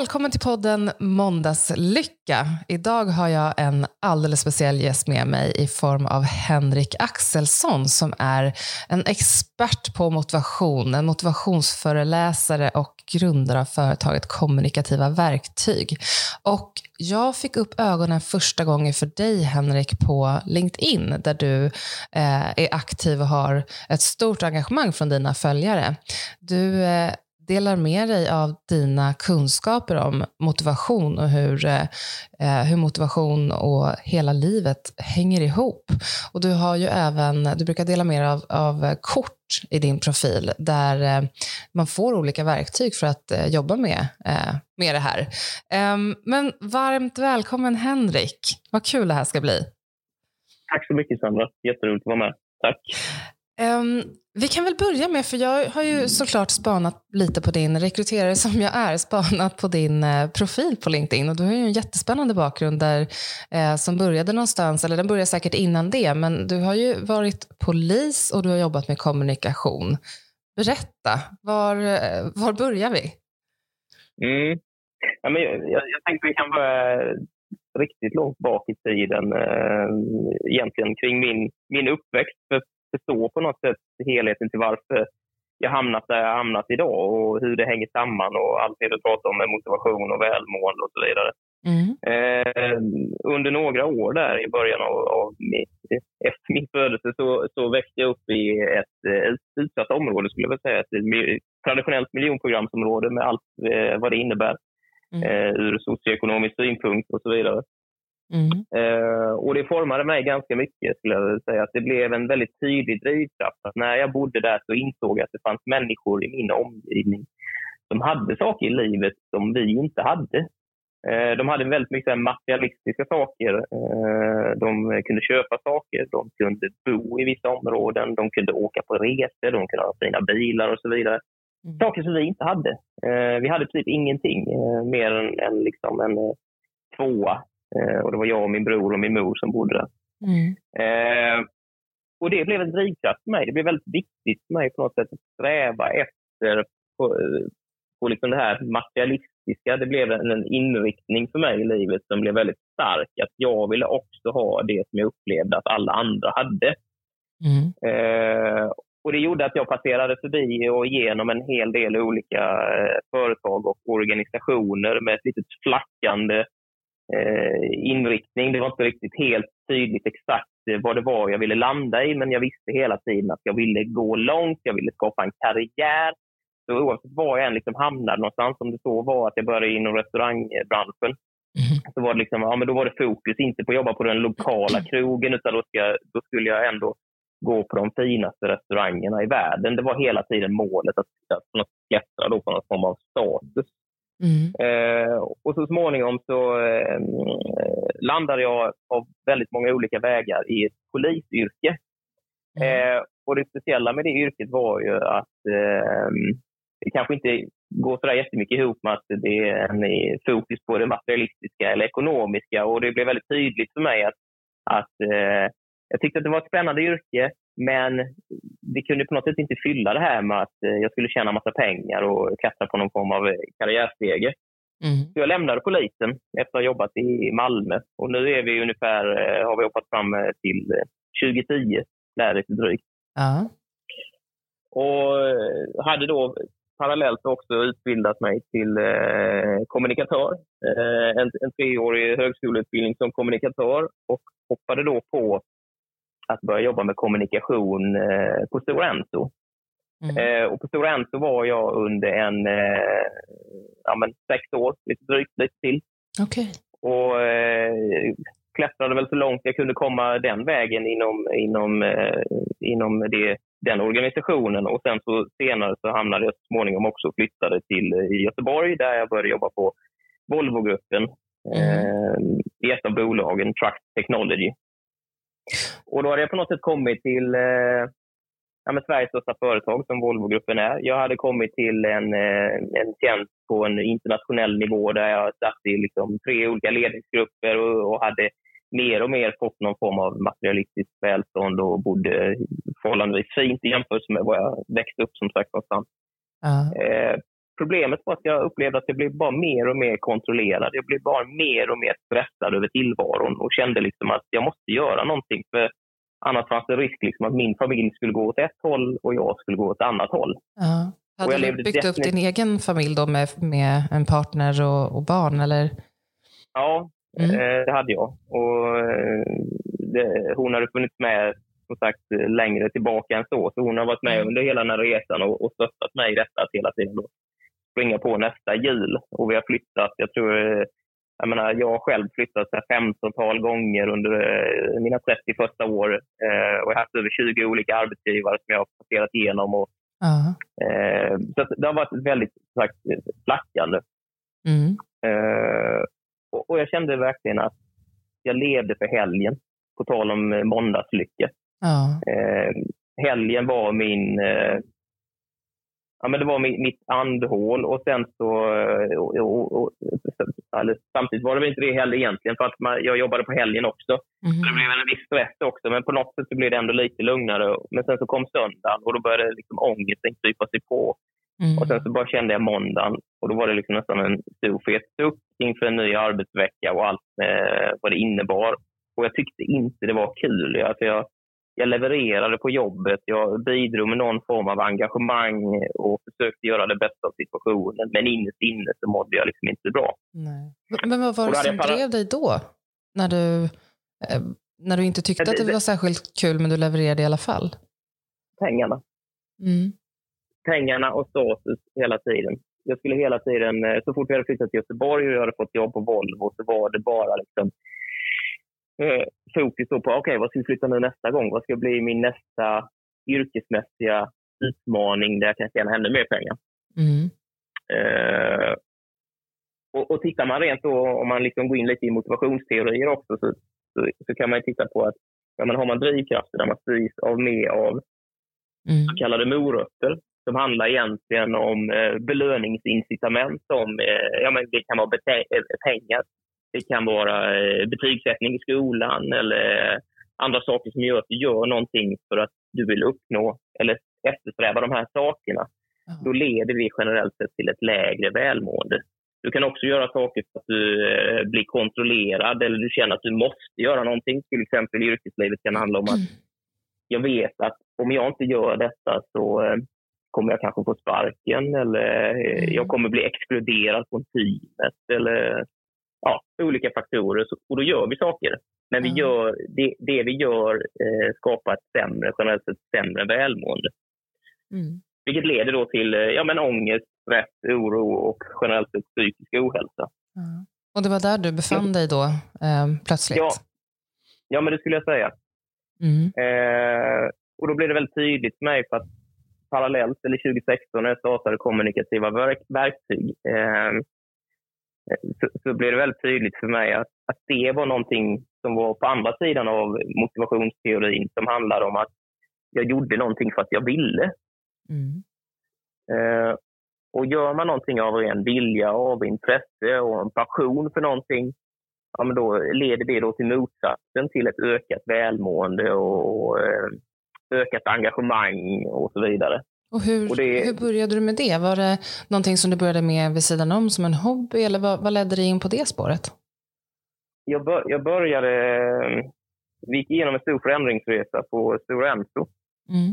Välkommen till podden Måndagslycka. Idag har jag en alldeles speciell gäst med mig i form av Henrik Axelsson som är en expert på motivation, en motivationsföreläsare och grundare av företaget Kommunikativa verktyg. Och jag fick upp ögonen första gången för dig, Henrik, på LinkedIn, där du eh, är aktiv och har ett stort engagemang från dina följare. Du eh, delar med dig av dina kunskaper om motivation och hur, eh, eh, hur motivation och hela livet hänger ihop. Och du har ju även, du brukar dela med dig av, av kort i din profil där eh, man får olika verktyg för att eh, jobba med, eh, med det här. Ehm, men varmt välkommen Henrik. Vad kul det här ska bli. Tack så mycket Sandra. Jätteroligt att vara med. Tack. Um, vi kan väl börja med, för jag har ju såklart spanat lite på din, rekryterare som jag är, spanat på din eh, profil på LinkedIn. Och du har ju en jättespännande bakgrund där, eh, som började någonstans, eller den började säkert innan det, men du har ju varit polis och du har jobbat med kommunikation. Berätta, var, eh, var börjar vi? Mm. Ja, men jag, jag, jag tänkte vi kan börja riktigt långt bak i tiden, eh, egentligen kring min, min uppväxt. För förstå på något sätt helheten till varför jag hamnat där jag hamnat idag och hur det hänger samman och allt det du pratar om med motivation och välmående och så vidare. Mm. Eh, under några år där i början av, av min, efter min födelse så, så växte jag upp i ett eh, utsatt område, skulle jag vilja säga. Ett traditionellt miljonprogramsområde med allt eh, vad det innebär mm. eh, ur socioekonomisk synpunkt och så vidare. Mm. Eh, och det formade mig ganska mycket, skulle jag säga. Att det blev en väldigt tydlig drivkraft. Att när jag bodde där så insåg jag att det fanns människor i min omgivning som hade saker i livet som vi inte hade. Eh, de hade väldigt mycket materialistiska saker. Eh, de kunde köpa saker, de kunde bo i vissa områden, de kunde åka på resor, de kunde ha fina bilar och så vidare. Mm. Saker som vi inte hade. Vi hade typ ingenting mer än, än liksom en tvåa och det var jag, och min bror och min mor som bodde där. Mm. Eh, och det blev en drivkraft för mig. Det blev väldigt viktigt för mig på något sätt att sträva efter på, på liksom det här materialistiska. Det blev en, en inriktning för mig i livet som blev väldigt stark. Att jag ville också ha det som jag upplevde att alla andra hade. Mm. Eh, och Det gjorde att jag passerade förbi och igenom en hel del olika eh, företag och organisationer med ett litet flackande eh, inriktning. Det var inte riktigt helt tydligt exakt eh, vad det var jag ville landa i, men jag visste hela tiden att jag ville gå långt, jag ville skapa en karriär. Så oavsett var jag än liksom hamnade någonstans, om det så var att jag började inom restaurangbranschen, mm. så var det liksom, ja, men då var det fokus inte på att jobba på den lokala krogen, utan då, ska, då skulle jag ändå gå på de finaste restaurangerna i världen. Det var hela tiden målet att, att klättra då på någon form av status. Mm. Eh, och så småningom så eh, landade jag av väldigt många olika vägar i ett polisyrke. Mm. Eh, och det speciella med det yrket var ju att eh, det kanske inte går så där jättemycket ihop med att det är en fokus på det materialistiska eller ekonomiska. Och det blev väldigt tydligt för mig att, att eh, jag tyckte att det var ett spännande yrke. Men vi kunde på något sätt inte fylla det här med att eh, jag skulle tjäna massa pengar och klättra på någon form av eh, karriärstege. Mm. Så jag lämnade polisen efter att ha jobbat i Malmö. Och nu är vi ungefär, eh, har vi hoppat fram till 2010, lär lite drygt. Uh. Och hade då parallellt också utbildat mig till eh, kommunikatör. Eh, en, en treårig högskoleutbildning som kommunikatör och hoppade då på att börja jobba med kommunikation eh, på Stora Enso. Mm. Eh, och på Stora Enso var jag under en eh, ja, men sex år, lite drygt, lite till. Okay. Och eh, klättrade väl så långt jag kunde komma den vägen inom, inom, eh, inom det, den organisationen. Och sen så senare så hamnade jag så småningom också flyttade till eh, i Göteborg där jag började jobba på Volvogruppen mm. i ett av bolagen, Truck Technology. Och då hade jag på något sätt kommit till eh, ja, Sveriges största företag som Volvogruppen är. Jag hade kommit till en, eh, en tjänst på en internationell nivå där jag satt i liksom tre olika ledningsgrupper och, och hade mer och mer fått någon form av materialistiskt välstånd och bodde förhållandevis fint i jämförelse med vad jag växte upp som sagt någonstans. Uh. Eh, problemet var att jag upplevde att jag blev bara mer och mer kontrollerad. Jag blev bara mer och mer stressad över tillvaron och kände liksom att jag måste göra någonting. För annars fanns det risk liksom att min familj skulle gå åt ett håll och jag skulle gå åt ett annat håll. Ja. Hade du byggt upp din egen familj då med, med en partner och, och barn? Eller? Ja, mm. eh, det hade jag. Och, eh, det, hon hade funnits med som sagt längre tillbaka än så. Så hon har varit med mm. under hela den här resan och, och stöttat mig i detta hela tiden då springa på nästa hjul. Och vi har flyttat, jag tror, jag menar, jag har själv flyttat 15-tal gånger under eh, mina 30 första år eh, och jag har haft över 20 olika arbetsgivare som jag har passerat igenom. Och, uh. eh, så det har varit väldigt sagt, flackande. Mm. Eh, och, och, jag kände verkligen att jag levde för helgen, på tal om måndagslycka. Ja. Eh, helgen var min... Ja, men det var mitt, andhål och sen så... Och, och, och, samtidigt var det väl inte det heller egentligen för att man, jag jobbade på helgen också. Mm. Det blev en viss stress också men på något sätt så blev det ändå lite lugnare. Men sen så kom söndagen och då började liksom ångesten krypa sig på. Mm. Och sen så bara kände jag måndagen och då var det liksom nästan en stor fet suck inför en ny arbetsvecka och allt eh, vad det innebar. Och jag tyckte inte det var kul. Alltså jag, jag levererade på jobbet, jag bidrog med någon form av engagemang och försökte göra det bästa av situationen. Men innerst inne så mådde jag liksom inte bra. Nej. Men vad var det som drev dig då? När du, eh, när du inte tyckte att det var särskilt kul men du levererade i alla fall? Pengarna. Mm. Pengarna och status hela tiden. Jag skulle hela tiden, eh, så fort jag hade flyttat till Göteborg och jag hade fått jobb på Volvo så var det bara liksom eh, fokus på, okej, okay, vad ska vi flytta nu nästa gång? Vad ska bli min nästa yrkesmässiga utmaning där jag kan tjäna ännu mer pengar? Mm. Eh, och, och tittar man rent då, om man liksom går in lite i motivationsteorier också, så, så, så kan man titta på att ja, men har man drivkrafter där man styrs av mer av mm. så kallade morötter, som handlar egentligen om eh, belöningsincitament som eh, ja, men det kan vara eh, pengar det kan vara eh, betygssättning i skolan eller andra saker som gör att du gör någonting för att du vill uppnå eller eftersträva de här sakerna. Mm. Då leder det generellt sett till ett lägre välmående. Du kan också göra saker för att du eh, blir kontrollerad eller du känner att du måste göra någonting. Till exempel i yrkeslivet kan det handla om att mm. jag vet att om jag inte gör detta så eh, kommer jag kanske få sparken eller mm. jag kommer bli exkluderad från teamet eller ja, olika faktorer och då gör vi saker. Men vi gör, det, det vi gör eh, skapar ett sämre, generellt sett sämre välmående. Mm. Vilket leder då till eh, ja, men ångest, stress, oro och generellt sett psykisk ohälsa. Mm. Och det var där du befann dig då eh, plötsligt? Ja. ja, men det skulle jag säga. Mm. Eh, och då blev det väldigt tydligt för mig för att parallellt, eller 2016 när jag startade kommunikativa verk, verktyg, eh, så, så blev det väldigt tydligt för mig att, att det var någonting som var på andra sidan av motivationsteorin som handlade om att jag gjorde någonting för att jag ville. Mm. Eh, och gör man någonting av ren vilja, av intresse och en passion för någonting, ja, men då leder det då till motsatsen, till ett ökat välmående och eh, ökat engagemang och så vidare. Och hur, och det, hur började du med det? Var det någonting som du började med vid sidan om som en hobby eller vad, vad ledde dig in på det spåret? Jag, bör, jag började, vi gick igenom en stor förändringsresa på Stora Enso. Mm.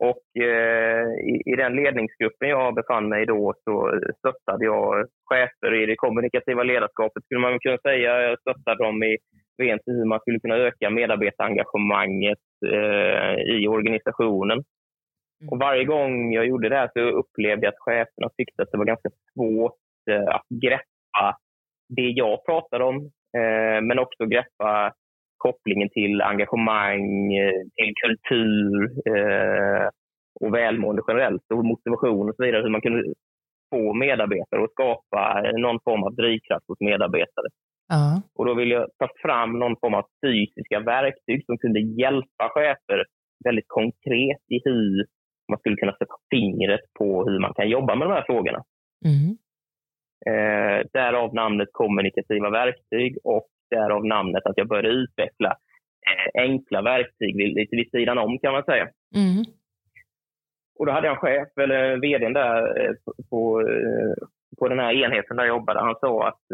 Och eh, i, i, den ledningsgruppen jag befann mig i då så stöttade jag chefer i det kommunikativa ledarskapet skulle man kunna säga. Jag stöttade dem i rent hur man skulle kunna öka medarbetarengagemanget eh, i organisationen. Mm. Och varje gång jag gjorde det här så upplevde jag att cheferna tyckte att det var ganska svårt eh, att greppa det jag pratade om, eh, men också greppa kopplingen till engagemang, till kultur eh, och välmående generellt och motivation och så vidare. Hur man kunde få medarbetare att skapa någon form av drivkraft hos medarbetare. Uh. Och då vill jag ta fram någon form av fysiska verktyg som kunde hjälpa chefer väldigt konkret i hur man skulle kunna sätta fingret på hur man kan jobba med de här frågorna. Mm. Eh, därav namnet kommunikativa verktyg och därav namnet att jag började utveckla eh, enkla verktyg lite vid sidan om kan man säga. Mm. och då hade jag en chef, eller vdn där eh, på, eh, på den här enheten där jag jobbade. Han sa att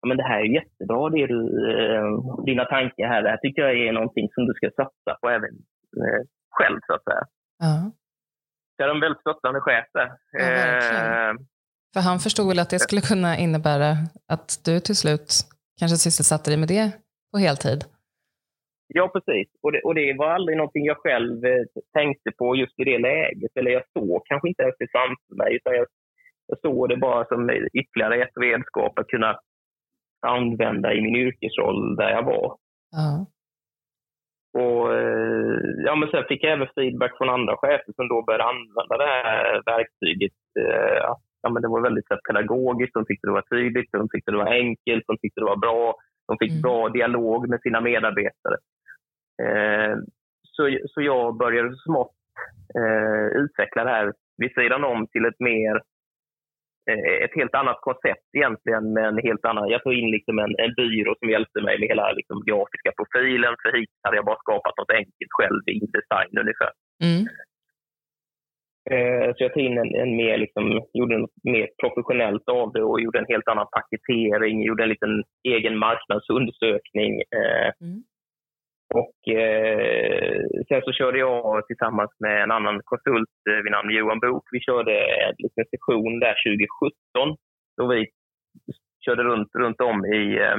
ja, men det här är jättebra, det du, dina tankar här. Det här tycker jag är någonting som du ska satsa på även själv, så att säga. Ja. Jag är en väldigt stöttande chef där. Ja, För han förstod väl att det skulle kunna innebära att du till slut kanske sysselsatte dig med det på heltid? Ja, precis. Och det, och det var aldrig någonting jag själv eh, tänkte på just i det läget. Eller jag såg kanske inte ens det framför mig. Utan jag, jag såg det bara som ytterligare ett redskap att kunna använda i min yrkesroll där jag var. Uh. Och, eh, ja, men sen fick jag även feedback från andra chefer som då började använda det här verktyget. Eh, att, ja, men det var väldigt så pedagogiskt, de tyckte det var tydligt, de tyckte det var enkelt, de tyckte det var bra. De fick mm. bra dialog med sina medarbetare. Eh, så, så jag började smått eh, utveckla det här vid sidan om till ett mer ett helt annat koncept egentligen. Med en helt annan, jag tog in liksom en, en byrå som hjälpte mig med hela liksom, grafiska profilen. För hit hade jag bara skapat något enkelt själv i design ungefär. Mm. Eh, så jag tog in en, en mer, liksom, gjorde något mer professionellt av det och gjorde en helt annan paketering, gjorde en liten egen marknadsundersökning. Eh, mm. Och eh, sen så körde jag tillsammans med en annan konsult eh, vid namn Johan Bok. Vi körde en liten session där 2017 då vi körde runt, runt om i eh,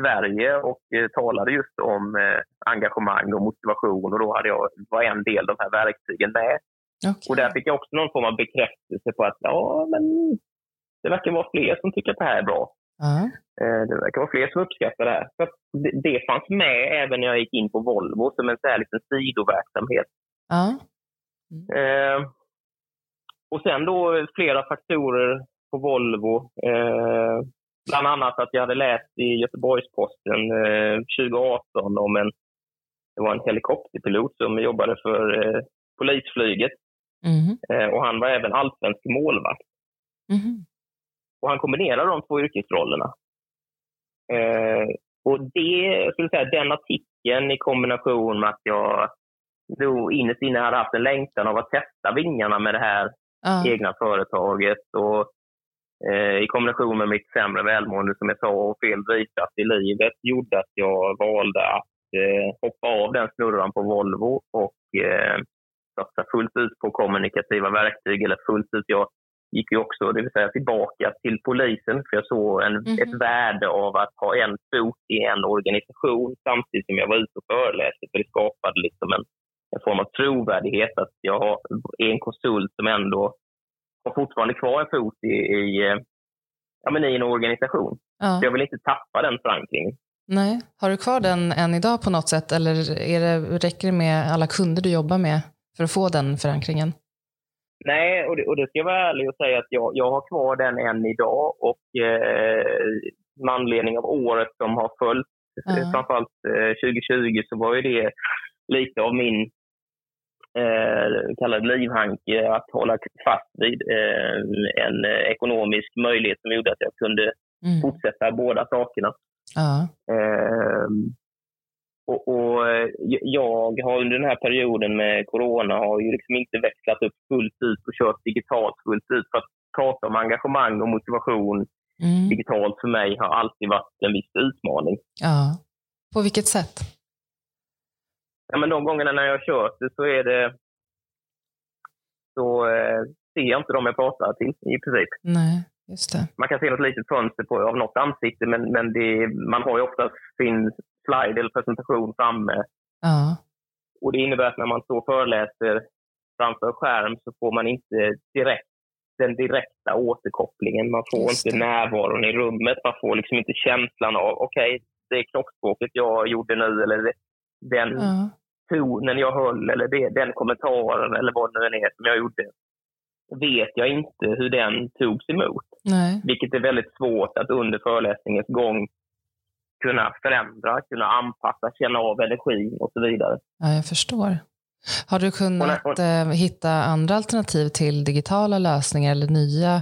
Sverige och eh, talade just om eh, engagemang och motivation och då hade jag, var en del av de här verktygen med. Okay. Och där fick jag också någon form av bekräftelse på att ja, men det verkar vara fler som tycker att det här är bra. Uh. Det verkar vara fler som uppskattar det här. Så det, fanns med även när jag gick in på Volvo som en så här liten sidoverksamhet. Uh. Mm. Eh, och sen då flera faktorer på Volvo. Eh, bland annat att jag hade läst i Göteborgs-Posten eh, 2018 om en, det var en helikopterpilot som jobbade för eh, polisflyget. Mm. och han var även allsvensk målvakt. Mm. Och han kombinerade de två yrkesrollerna. Eh, och det, jag skulle säga, den artikeln i kombination med att jag då innerst inne hade haft en längtan av att testa vingarna med det här uh. egna företaget och eh, i kombination med mitt sämre välmående som jag sa och fel drivkraft i livet gjorde att jag valde att eh, hoppa av den snurran på Volvo och eh, satsa fullt ut på kommunikativa verktyg eller fullt ut. Jag gick ju också det vill säga tillbaka till polisen för jag såg en, mm. ett värde av att ha en fot i en organisation samtidigt som jag var ute och föreläste. För det skapade liksom en, en form av trovärdighet att jag är en konsult som ändå har fortfarande kvar en fot i, i, ja, men i en organisation. Ja. Så jag vill inte tappa den förankringen. Nej. Har du kvar den än idag på något sätt eller är det, räcker det med alla kunder du jobbar med för att få den förankringen? Nej, och det, och det ska jag vara ärlig och säga att jag, jag har kvar den än idag och eh, med anledning av året som har följt, uh-huh. framförallt eh, 2020, så var ju det lite av min eh, kallad livhanke att hålla fast vid eh, en ekonomisk möjlighet som gjorde att jag kunde mm. fortsätta båda sakerna. Uh-huh. Eh, och, och, eh, jag har under den här perioden med corona har ju liksom inte växlat upp fullt ut och kört digitalt fullt ut. För att prata om engagemang och motivation mm. digitalt för mig har alltid varit en viss utmaning. Ja. På vilket sätt? Ja, men de gångerna när jag kört det så är det så eh, ser jag inte dem jag pratar till i princip. Nej. Man kan se något litet fönster på, av något ansikte, men, men det, man har ju ofta sin slide eller presentation framme. Ja. Och det innebär att när man står och föreläser framför skärm så får man inte direkt den direkta återkopplingen. Man får inte närvaron i rummet. Man får liksom inte känslan av, okej, okay, det är kroppsspråket jag gjorde nu eller den ja. tonen jag höll eller det, den kommentaren eller vad det nu är som jag gjorde vet jag inte hur den togs emot. Nej. Vilket är väldigt svårt att under föreläsningens gång kunna förändra, kunna anpassa, känna av energin och så vidare. Ja, jag förstår. Har du kunnat och, och, eh, hitta andra alternativ till digitala lösningar eller nya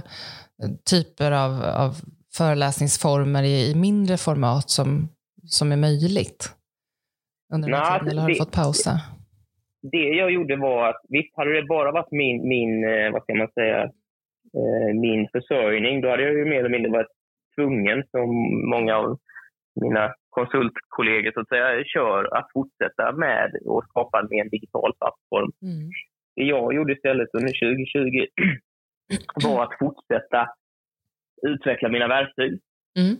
eh, typer av, av föreläsningsformer i, i, mindre format som, som är möjligt under den här tiden, eller har det, du fått pausa? det jag gjorde var att visst, hade det bara varit min, min eh, vad ska man säga, min försörjning, då hade jag ju mer eller mindre varit tvungen, som många av mina konsultkollegor så att säga, kör, att fortsätta med och skapa en mer digital plattform. Mm. Det jag gjorde istället under 2020 var att fortsätta utveckla mina verktyg. Mm.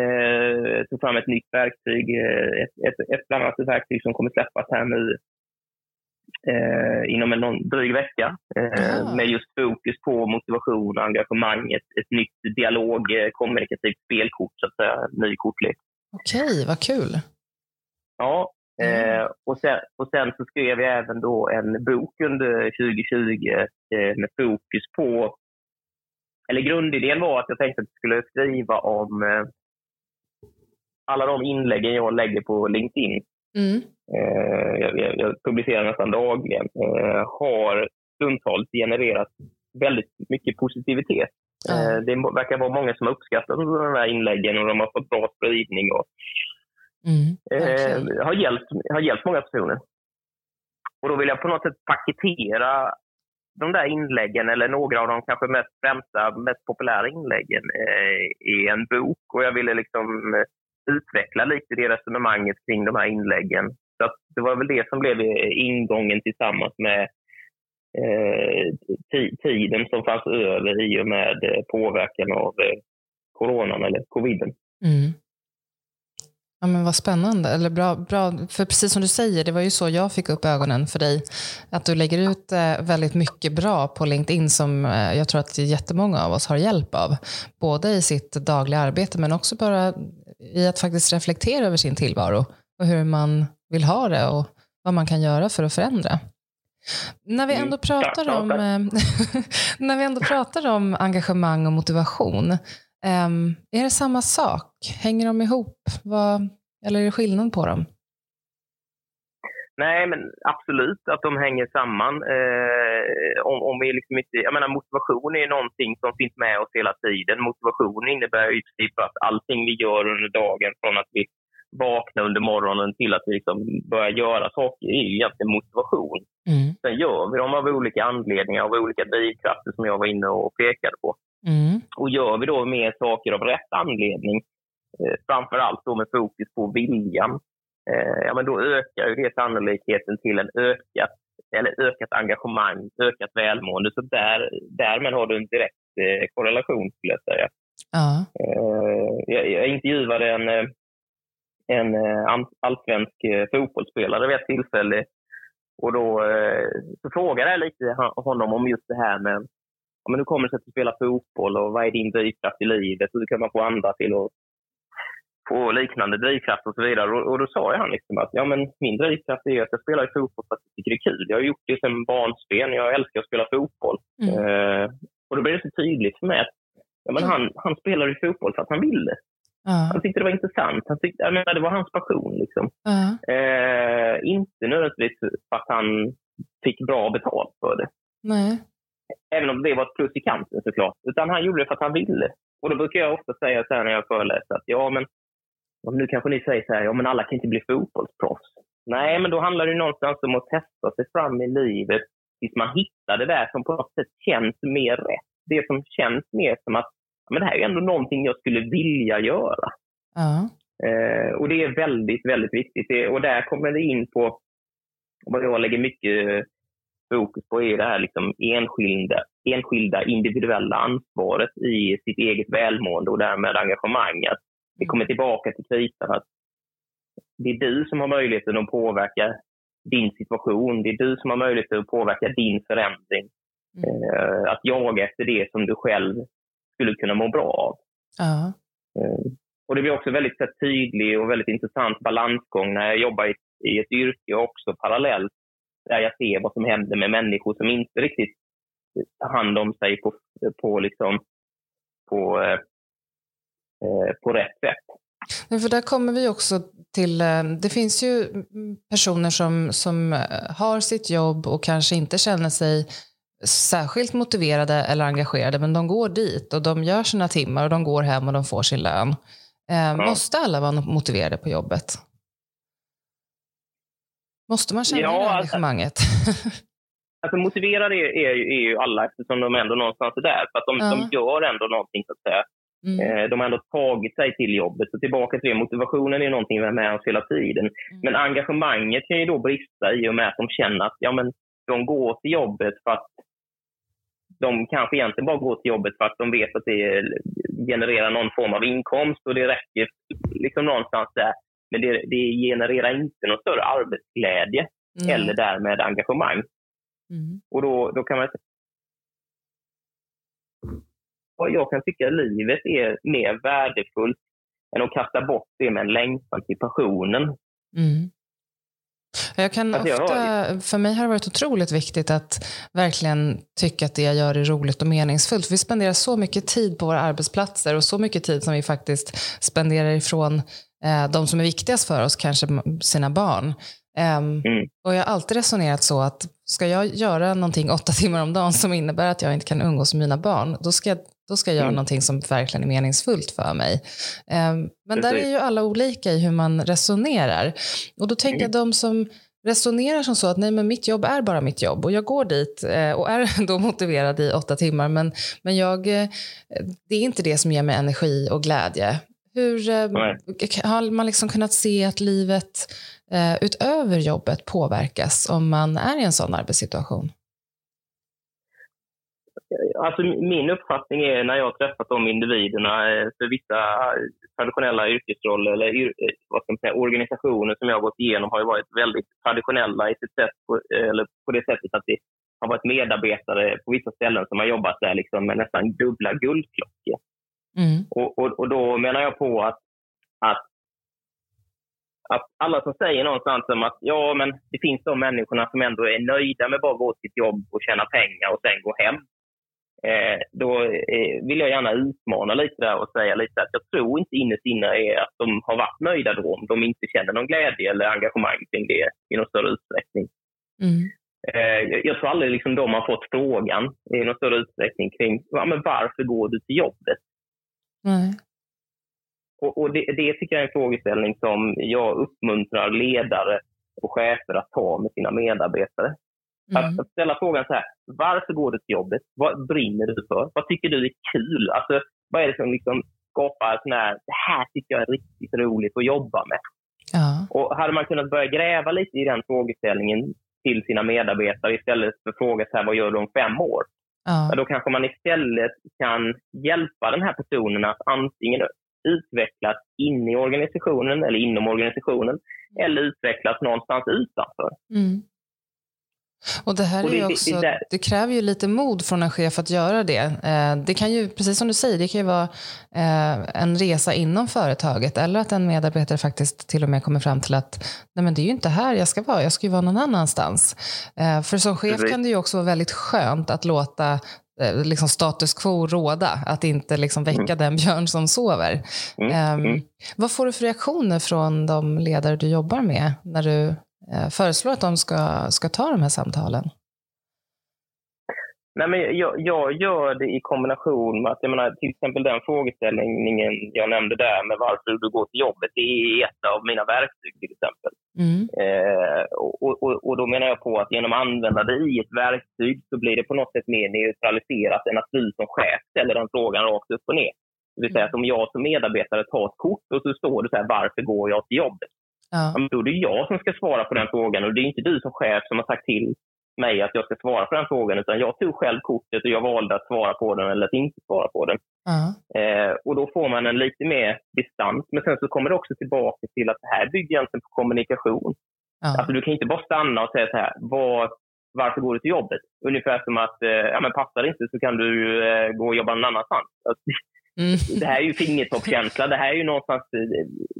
Eh, tog fram ett nytt verktyg, eh, ett, ett, ett annat verktyg som kommer släppas här nu eh, inom en dryg vecka eh, med just fokus på motivation och engagemang. Ett, ett nytt dialog, eh, kommunikativt spelkort, så att säga, ny kortlek. Okej, vad kul. Ja, mm. eh, och, sen, och sen så skrev jag även då en bok under 2020 eh, med fokus på, eller grundidén var att jag tänkte att jag skulle skriva om eh, alla de inläggen jag lägger på LinkedIn. Mm. Eh, jag, jag, publicerar nästan dagligen, eh, har stundtals genererat väldigt mycket positivitet. Mm. Det verkar vara många som har uppskattat de här inläggen och de har fått bra spridning och mm, eh, har, hjälpt, har hjälpt många personer. Och då vill jag på något sätt paketera de där inläggen, eller några av de kanske mest främsta, mest populära inläggen eh, i en bok. Och jag ville liksom utveckla lite det resonemanget kring de här inläggen. Så det var väl det som blev ingången tillsammans med eh, tiden som fanns över i och med eh, påverkan av eh, coronan eller coviden. Mm. Ja, men vad spännande. Eller bra, bra. För precis som du säger, det var ju så jag fick upp ögonen för dig. Att du lägger ut eh, väldigt mycket bra på LinkedIn som eh, jag tror att jättemånga av oss har hjälp av. Både i sitt dagliga arbete men också bara i att faktiskt reflektera över sin tillvaro och hur man vill ha det och vad man kan göra för att förändra. När vi mm. ändå pratar om, eh, när vi ändå pratar om engagemang och motivation, um, är det samma sak? Hänger de ihop? Vad, eller är det skillnad på dem? Nej, men absolut att de hänger samman. Eh, om, om vi liksom inte, jag menar, motivation är någonting som finns med oss hela tiden. Motivation innebär ju att allting vi gör under dagen, från att vi vaknar under morgonen till att vi liksom börjar göra saker, är ju egentligen motivation. Mm. Sen gör vi dem av olika anledningar, av olika drivkrafter som jag var inne och pekade på. Mm. Och gör vi då mer saker av rätt anledning, eh, framför allt då med fokus på viljan, ja, men då ökar ju det sannolikheten till en ökat, eller ökat engagemang, ökat välmående. Så där, därmed har du en direkt eh, korrelation skulle jag säga. Uh. Eh, jag, jag intervjuade en, eh, en eh, allsvensk eh, fotbollsspelare vid ett tillfälle och då så frågade jag lite honom om just det här med ja, men hur kommer det sig att du spelar fotboll och vad är din drivkraft i livet? Hur kan man få andra till att få liknande drivkraft och så vidare. Och, och då sa han liksom att ja, men min drivkraft är att jag spelar fotboll för att jag tycker det är kul. Jag har gjort det sedan barnsben. Jag älskar att spela fotboll. Mm. Eh, och då blev det så tydligt för mig att ja, men han, han spelar i fotboll för att han ville. Uh. Han tyckte det var intressant. Han tyckte, jag menar, det var hans passion. Liksom. Uh. Eh, inte nödvändigtvis för att han fick bra betalt för det. Nej. Även om det var ett plus i kanten såklart. Utan han gjorde det för att han ville. Och då brukar jag ofta säga så här när jag föreläser att ja, men nu kanske ni säger så här, ja men alla kan inte bli fotbollsproffs. Nej, men då handlar det någonstans om att testa sig fram i livet tills man hittar det där som på något sätt känns mer rätt. Det som känns mer som att men det här är ändå någonting jag skulle vilja göra. Uh. Eh, och det är väldigt, väldigt viktigt. Det, och där kommer vi in på vad jag lägger mycket fokus på är det här liksom enskilda, enskilda individuella ansvaret i sitt eget välmående och därmed engagemanget. Vi kommer tillbaka till kritan att det är du som har möjligheten att påverka din situation. Det är du som har möjlighet att påverka din förändring. Mm. Eh, att jaga efter det som du själv skulle kunna må bra av. Uh. Och Det blir också väldigt så, tydlig och väldigt intressant balansgång när jag jobbar i, i ett yrke också parallellt där jag ser vad som händer med människor som inte riktigt tar hand om sig på, på, liksom, på, eh på rätt sätt. för där kommer vi också till, eh, det finns ju personer som, som har sitt jobb och kanske inte känner sig särskilt motiverade eller engagerade, men de går dit och de gör sina timmar och de går hem och de får sin lön. Eh, ja. Måste alla vara motiverade på jobbet? Måste man känna ja, det alltså- engagemanget? Alltså motiverade är, är, är, ju alla eftersom de ändå någonstans är där. För att de, ja. de gör ändå någonting så att säga. Mm. Eh, de har ändå tagit sig till jobbet. Så tillbaka till det, motivationen är någonting med oss hela tiden. Mm. Men engagemanget kan ju då brista i och med att de känner att ja, men de går till jobbet för att de kanske egentligen bara går till jobbet för att de vet att det genererar någon form av inkomst och det räcker liksom någonstans där. Men det, det genererar inte någon större arbetsglädje mm. eller därmed engagemang. Mm. Och då, då kan man jag kan tycka livet är mer värdefullt än att kasta bort det med en längtan till passionen. Mm. Jag kan alltså ofta, för mig har det varit otroligt viktigt att verkligen tycka att det jag gör är roligt och meningsfullt. Vi spenderar så mycket tid på våra arbetsplatser och så mycket tid som vi faktiskt spenderar ifrån eh, de som är viktigast för oss, kanske sina barn. Um, mm. Och jag har alltid resonerat så att ska jag göra någonting åtta timmar om dagen som innebär att jag inte kan umgås med mina barn, då ska jag, då ska jag göra mm. någonting som verkligen är meningsfullt för mig. Um, men Precis. där är ju alla olika i hur man resonerar. Och då tänker mm. jag de som resonerar som så att nej men mitt jobb är bara mitt jobb och jag går dit eh, och är då motiverad i åtta timmar men, men jag, eh, det är inte det som ger mig energi och glädje. Hur eh, har man liksom kunnat se att livet eh, utöver jobbet påverkas om man är i en sån arbetssituation? Alltså min uppfattning är när jag har träffat de individerna eh, för vissa traditionella yrkesroller eller vad ska man säga, organisationer som jag har gått igenom har varit väldigt traditionella i sitt sätt, på, eller på det sättet att det har varit medarbetare på vissa ställen som har jobbat där liksom med nästan dubbla guldklockor. Mm. Och, och, och, då menar jag på att, att, att alla som säger någonstans om att ja, men det finns de människorna som ändå är nöjda med bara att gå till sitt jobb och tjäna pengar och sen gå hem. Eh, då eh, vill jag gärna utmana lite där och säga lite att jag tror inte innerst inne är att de har varit nöjda då om de inte känner någon glädje eller engagemang kring det i någon större utsträckning. Mm. Eh, jag tror aldrig liksom de har fått frågan i någon större utsträckning kring ja, men varför går du till jobbet? Mm. Och, och det, det, tycker jag är en frågeställning som jag uppmuntrar ledare och chefer att ta med sina medarbetare. Mm. Att, ställa frågan så här, varför går du till jobbet? Vad brinner du för? Vad tycker du är kul? Alltså, vad är det som liksom skapar sån här, det här tycker jag är riktigt roligt att jobba med? Ja. Och hade man kunnat börja gräva lite i den frågeställningen till sina medarbetare istället för att fråga så här, vad gör du om fem år? Ja. Då kanske man istället kan hjälpa den här personen att antingen utvecklas inne i organisationen eller inom organisationen eller utvecklas någonstans utanför. Mm. Och det här är det, också, det, det, kräver ju lite mod från en chef att göra det. Eh, det kan ju, precis som du säger, det kan ju vara eh, en resa inom företaget eller att en medarbetare faktiskt till och med kommer fram till att nej men det är ju inte här jag ska vara, jag ska ju vara någon annanstans. Eh, för som chef kan det ju också vara väldigt skönt att låta liksom status quo råda, att inte liksom väcka mm. den björn som sover. Mm. Um, vad får du för reaktioner från de ledare du jobbar med när du föreslår att de ska, ska ta de här samtalen? Nej, men jag, jag gör det i kombination med att, jag menar, till exempel den frågeställningen jag nämnde där med varför du går till jobbet, det är ett av mina verktyg till exempel. Mm. Eh, och, och, och, då menar jag på att genom att använda det i ett verktyg så blir det på något sätt mer neutraliserat än att du som chef ställer den frågan rakt upp och ner. Det vill säga att om jag som medarbetare tar ett kort och så står det så här, varför går jag till jobbet? Ja. då är det jag som ska svara på den frågan och det är inte du som chef som har sagt till mig att jag ska svara på den frågan, utan jag tog själv kortet och jag valde att svara på den eller att inte svara på den. Uh eh, och då får man en lite mer distans. Men sen så kommer det också tillbaka till att det här bygger egentligen på kommunikation. Uh Alltså du kan inte bara stanna och säga så här, var, varför går du till jobbet? Ungefär som att, eh, ja men passar det inte så kan du eh, gå och jobba någon annanstans. Alltså, Mm. Det här är ju fingertoppskänsla. Det här är ju någonstans,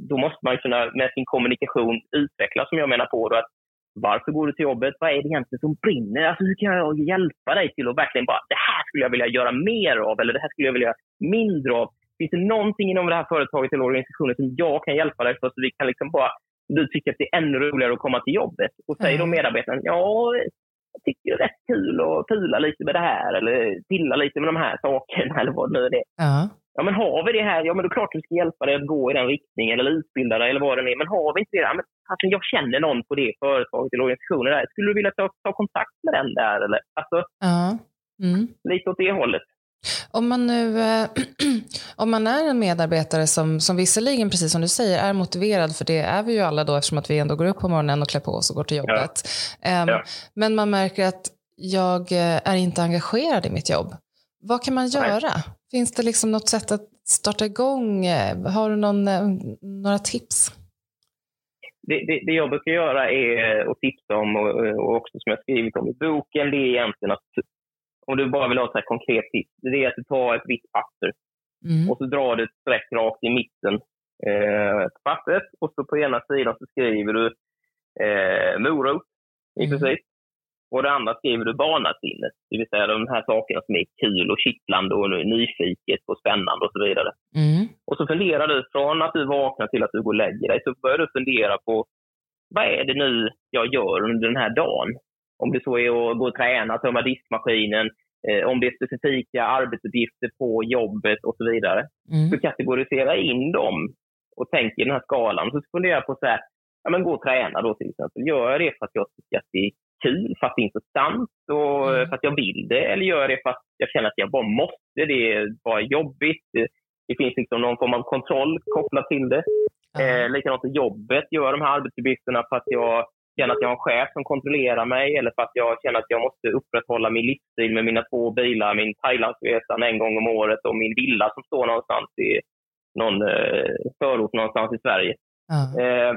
då måste man kunna med sin kommunikation utveckla, som jag menar på. Då, att varför går du till jobbet? Vad är det egentligen som brinner? Alltså, hur kan jag hjälpa dig till att verkligen bara, det här skulle jag vilja göra mer av eller det här skulle jag vilja göra mindre av. Finns det någonting inom det här företaget eller organisationen som jag kan hjälpa dig för så vi kan liksom bara, du tycker att det är ännu roligare att komma till jobbet? Och säger då medarbetaren, ja, jag tycker det är rätt kul att pula lite med det här eller pilla lite med de här sakerna eller vad det nu är. Ja. Ja, men har vi det här, ja men då klart att vi ska hjälpa dig att gå i den riktningen eller utbilda dig eller vad det är. Men har vi inte det, ja, men alltså, jag känner någon på det företaget eller organisationen där. Skulle du vilja ta, ta kontakt med den där? Eller? Alltså, ja. Mm. Lite åt det hållet. Om man nu eh, om man är en medarbetare som, som visserligen, precis som du säger, är motiverad, för det är vi ju alla då eftersom att vi ändå går upp på morgonen och klär på oss och går till jobbet. Ja. Um, ja. Men man märker att jag eh, är inte engagerad i mitt jobb. Vad kan man göra? Nej. Finns det liksom något sätt att starta igång? Har du någon, eh, några tips? Det, det, det, jag brukar göra är att tipsa om, och, och också som jag skrivit om i boken, det är egentligen att om du bara vill ha ett konkret tips, det är att du tar ett vitt papper mm. och så drar du ett streck rakt i mitten eh, på pappret och så på ena sidan så skriver du eh, morot i mm. princip. Och det andra skriver du barnasinnet, det vill säga de här sakerna som är kul och kittlande och nyfiket och spännande och så vidare. Mm. Och så funderar du från att du vaknar till att du går och lägger dig, så börjar du fundera på vad är det nu jag gör under den här dagen? Om det så är att gå och träna, tömma diskmaskinen, eh, om det är specifika arbetsuppgifter på jobbet och så vidare. Mm. Så kategorisera in dem och tänk i den här skalan. Så funderar jag på så här, ja, men gå och träna då till exempel. Gör jag det för att jag tycker att det är kul, för att det är intressant och mm. för att jag vill det? Eller gör det för att jag känner att jag bara måste? Det är bara jobbigt. Det, det finns liksom någon form av kontroll kopplat till det. Mm. Eh, likadant i jobbet. Gör de här arbetsuppgifterna för att jag känner att jag har en chef som kontrollerar mig eller för att jag känner att jag måste upprätthålla min livsstil med mina två bilar, min Thailandsresa en gång om året och min villa som står någonstans i någon eh, förort någonstans i Sverige. Mm. Eh,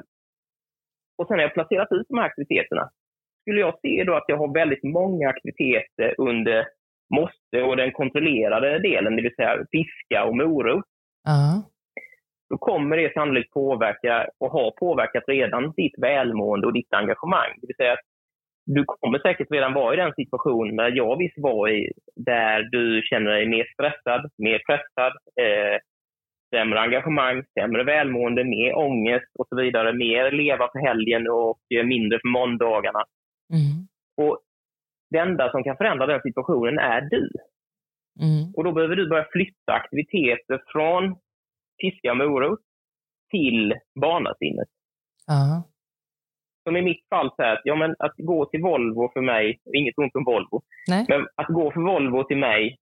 och sen har jag placerat ut de här aktiviteterna. Skulle jag se då att jag har väldigt många aktiviteter under måste och den kontrollerade delen, det vill säga fiska och morot, mm då kommer det sannolikt påverka och har påverkat redan ditt välmående och ditt engagemang. Det vill säga att du kommer säkert redan vara i den situationen där jag visst var i, där du känner dig mer stressad, mer pressad, eh, sämre engagemang, sämre välmående, mer ångest och så vidare. Mer leva för helgen och mindre för måndagarna. Mm. Och det enda som kan förändra den situationen är du. Mm. Och då behöver du börja flytta aktiviteter från fiska morot till barnasinnet. Uh-huh. Som i mitt fall, så här, ja, men att gå till Volvo för mig, inget ont om Volvo, Nej. men att gå för Volvo till mig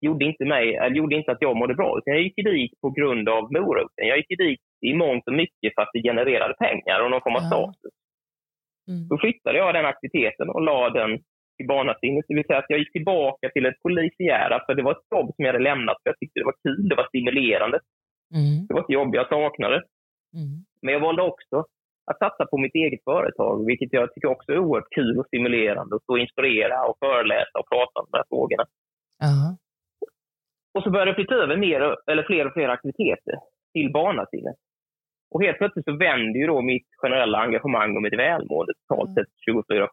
gjorde inte, mig, eller gjorde inte att jag mådde bra. Utan jag gick dit på grund av moroten. Jag gick dit i mångt och mycket för att det genererade pengar och någon form av status. Mm. Då flyttade jag den aktiviteten och la den till barnasinnet. Det vill säga att jag gick tillbaka till ett polisiära, för det var ett jobb som jag hade lämnat för jag tyckte det var kul, det var stimulerande. Mm. Det var ett jobb jag saknade. Mm. Men jag valde också att satsa på mitt eget företag, vilket jag tycker också är oerhört kul och stimulerande. Att stå och inspirera och föreläsa och prata om de här frågorna. Uh-huh. Och så började jag flytta över mer, eller fler och fler aktiviteter till barnasinnet. Och helt plötsligt så vänder ju då mitt generella engagemang och mitt välmående totalt sett 24-7.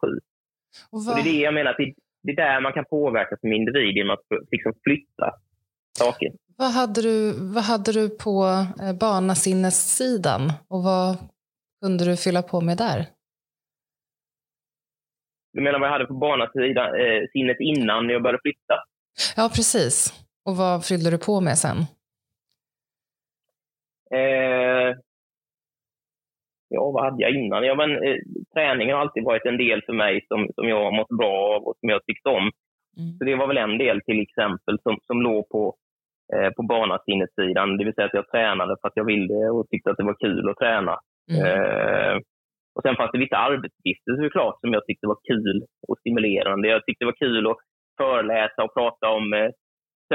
Och och det är det jag menar, att det, det är där man kan påverka som individ genom att liksom flytta saker. Vad hade du, vad hade du på eh, barnasinnessidan och vad kunde du fylla på med där? Du menar vad jag hade på barnasinnet eh, innan jag började flytta? Ja, precis. Och vad fyllde du på med sen? Eh, ja, vad hade jag innan? Ja, men, eh, träningen har alltid varit en del för mig som, som jag har mått bra av och som jag tyckt om. Mm. Så det var väl en del till exempel som, som låg på, eh, på barnasinnessidan. Det vill säga att jag tränade för att jag ville och tyckte att det var kul att träna. Mm. Eh, och sen fanns det vissa arbetsuppgifter såklart som jag tyckte var kul och stimulerande. Jag tyckte det var kul att föreläsa och prata om eh,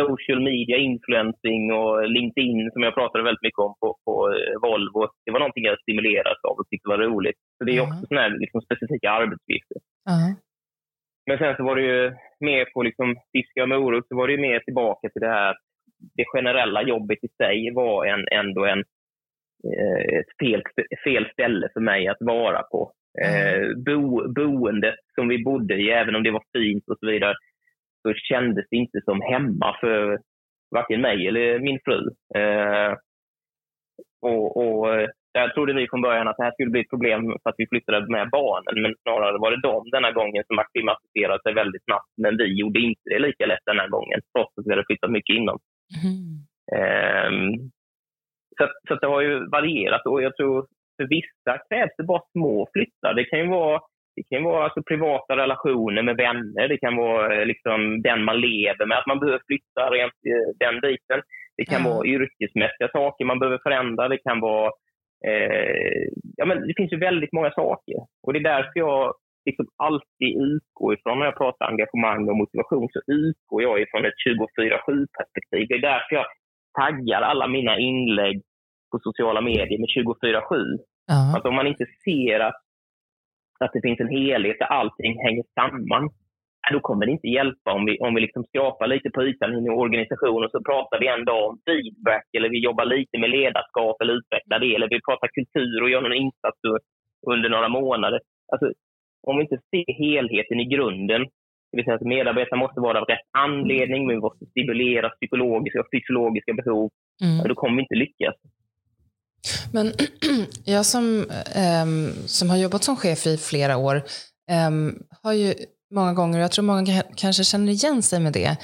social media influencing och LinkedIn som jag pratade väldigt mycket om på, på eh, Volvo. Det var någonting jag stimulerades av och tyckte var roligt. Så det är också mm. sådana liksom specifika arbetsuppgifter. Mm. Men sen så var det ju mer på liksom fiska och morot, så var det ju mer tillbaka till det här det generella jobbet i sig var en, ändå en, eh, ett fel, fel ställe för mig att vara på. Mm. Bo, boendet som vi bodde i, även om det var fint och så vidare, så kändes det inte som hemma för varken mig eller min fru. Eh, och, och där trodde vi från början att det här skulle bli ett problem för att vi flyttade med barnen, men snarare var det de denna gången som acklimatiserade sig väldigt snabbt. Men vi gjorde inte det lika lätt denna gången, trots att vi hade flyttat mycket innan. Mm. Um, så, så det har ju varierat och jag tror för vissa krävs det bara små flyttar. Det kan ju vara, det kan vara alltså privata relationer med vänner, det kan vara eh, liksom den man lever med, att man behöver flytta rent eh, den biten. Det kan mm. vara yrkesmässiga saker man behöver förändra, det kan vara eh, ja, men det finns ju väldigt många saker. Och det är därför jag liksom alltid utgår ifrån, när jag pratar engagemang och motivation, så utgår jag ifrån ett 24-7-perspektiv. Det är därför jag taggar alla mina inlägg på sociala medier med 24-7. Att om man inte ser att, att det finns en helhet där allting hänger samman, då kommer det inte hjälpa om vi, om vi liksom skrapar lite på ytan i organisationen så pratar vi en dag om feedback eller vi jobbar lite med ledarskap eller utvecklar det eller vi pratar kultur och gör någon insats under några månader. Alltså, om vi inte ser helheten i grunden, det vill säga att medarbetarna måste vara av rätt anledning, men vi måste stimulera psykologiska och fysiologiska behov, mm. då kommer vi inte lyckas. Men jag som, um, som har jobbat som chef i flera år um, har ju många gånger, och jag tror många kanske känner igen sig med det,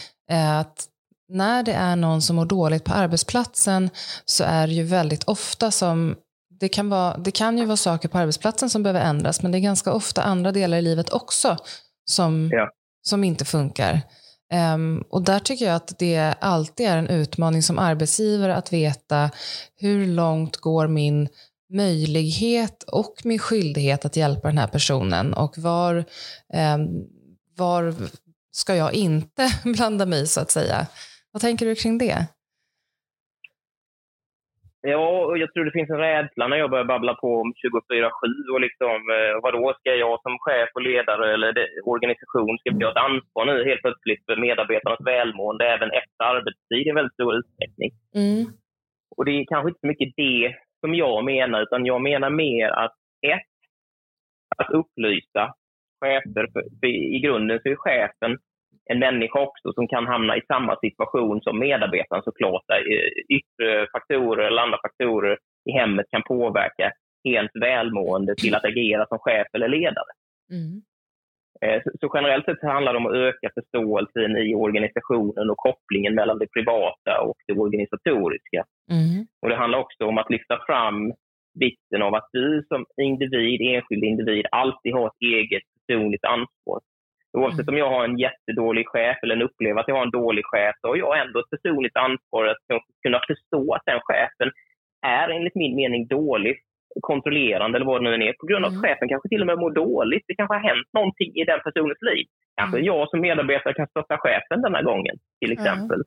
att när det är någon som mår dåligt på arbetsplatsen så är det ju väldigt ofta som det kan, vara, det kan ju vara saker på arbetsplatsen som behöver ändras, men det är ganska ofta andra delar i livet också som, ja. som inte funkar. Um, och där tycker jag att det alltid är en utmaning som arbetsgivare att veta hur långt går min möjlighet och min skyldighet att hjälpa den här personen och var, um, var ska jag inte blanda mig så att säga. Vad tänker du kring det? Ja, och jag tror det finns en rädsla när jag börjar babbla på om 24-7 och liksom, eh, vadå, ska jag som chef och ledare eller organisation, ska vi ha ett ansvar nu helt plötsligt för medarbetarnas välmående även efter arbetstid i väldigt stor utsträckning? Mm. Och det är kanske inte så mycket det som jag menar, utan jag menar mer att ett, att upplysa chefer, för, för i grunden så är chefen en människa också som kan hamna i samma situation som medarbetaren såklart. Där yttre faktorer eller andra faktorer i hemmet kan påverka ens välmående till att agera som chef eller ledare. Mm. Eh, så generellt sett handlar det om att öka förståelsen i organisationen och kopplingen mellan det privata och det organisatoriska. Mm. Och Det handlar också om att lyfta fram vikten av att du som individ, enskild individ, alltid har ett eget personligt ansvar Oavsett om jag har en jättedålig chef eller upplever att jag har en dålig chef, så har jag ändå ett personligt ansvar att kunna förstå att den chefen är enligt min mening dålig, kontrollerande eller vad det nu är, på grund av att mm. chefen kanske till och med mår dåligt. Det kanske har hänt någonting i den personens liv. Kanske mm. jag som medarbetare kan stötta chefen den här gången, till exempel.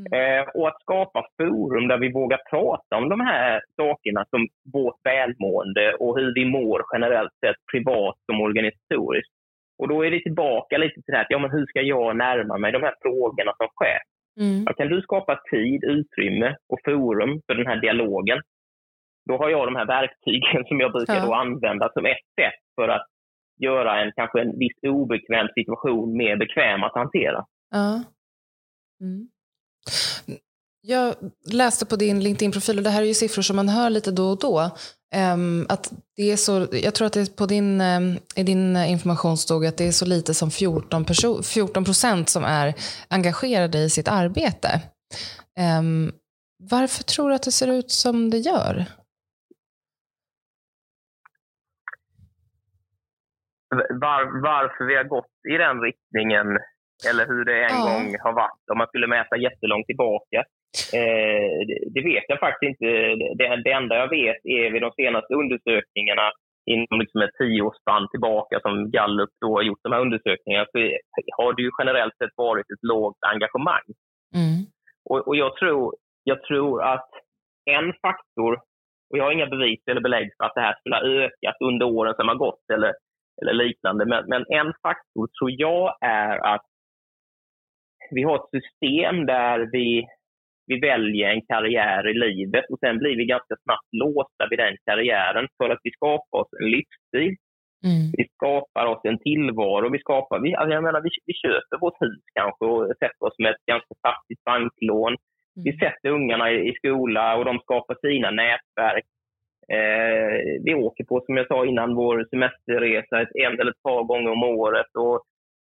Mm. Eh, och att skapa forum där vi vågar prata om de här sakerna som vårt välmående och hur vi mår generellt sett privat som organisatoriskt. Och då är det tillbaka lite till det här, ja, men hur ska jag närma mig de här frågorna som chef? Mm. kan du skapa tid, utrymme och forum för den här dialogen, då har jag de här verktygen som jag brukar ja. använda som ett sätt för att göra en kanske en viss obekväm situation mer bekväm att hantera. Ja. Mm. Jag läste på din LinkedIn-profil, och det här är ju siffror som man hör lite då och då, Um, att det är så, jag tror att det på din, um, i din information stod att det är så lite som 14, perso- 14 procent som är engagerade i sitt arbete. Um, varför tror du att det ser ut som det gör? Var, varför vi har gått i den riktningen eller hur det en ja. gång har varit om man skulle mäta jättelångt tillbaka. Eh, det vet jag faktiskt inte. Det, det enda jag vet är vid de senaste undersökningarna inom liksom ett tioårsspann tillbaka som Gallup då har gjort de här undersökningarna så har det ju generellt sett varit ett lågt engagemang. Mm. Och, och, jag, tror, jag tror att en faktor, och jag har inga bevis eller belägg för att det här skulle ha ökat under åren som har gått eller, eller liknande, men, men en faktor tror jag är att vi har ett system där vi vi väljer en karriär i livet och sen blir vi ganska snabbt låsta vid den karriären för att vi skapar oss en livsstil. Mm. Vi skapar oss en tillvaro. Vi, skapar, vi, alltså jag menar, vi, vi köper vårt hus kanske och sätter oss med ett ganska fattigt banklån. Mm. Vi sätter ungarna i, i skola och de skapar sina nätverk. Eh, vi åker på, som jag sa innan, vår semesterresa ett, en eller ett par gånger om året. Och,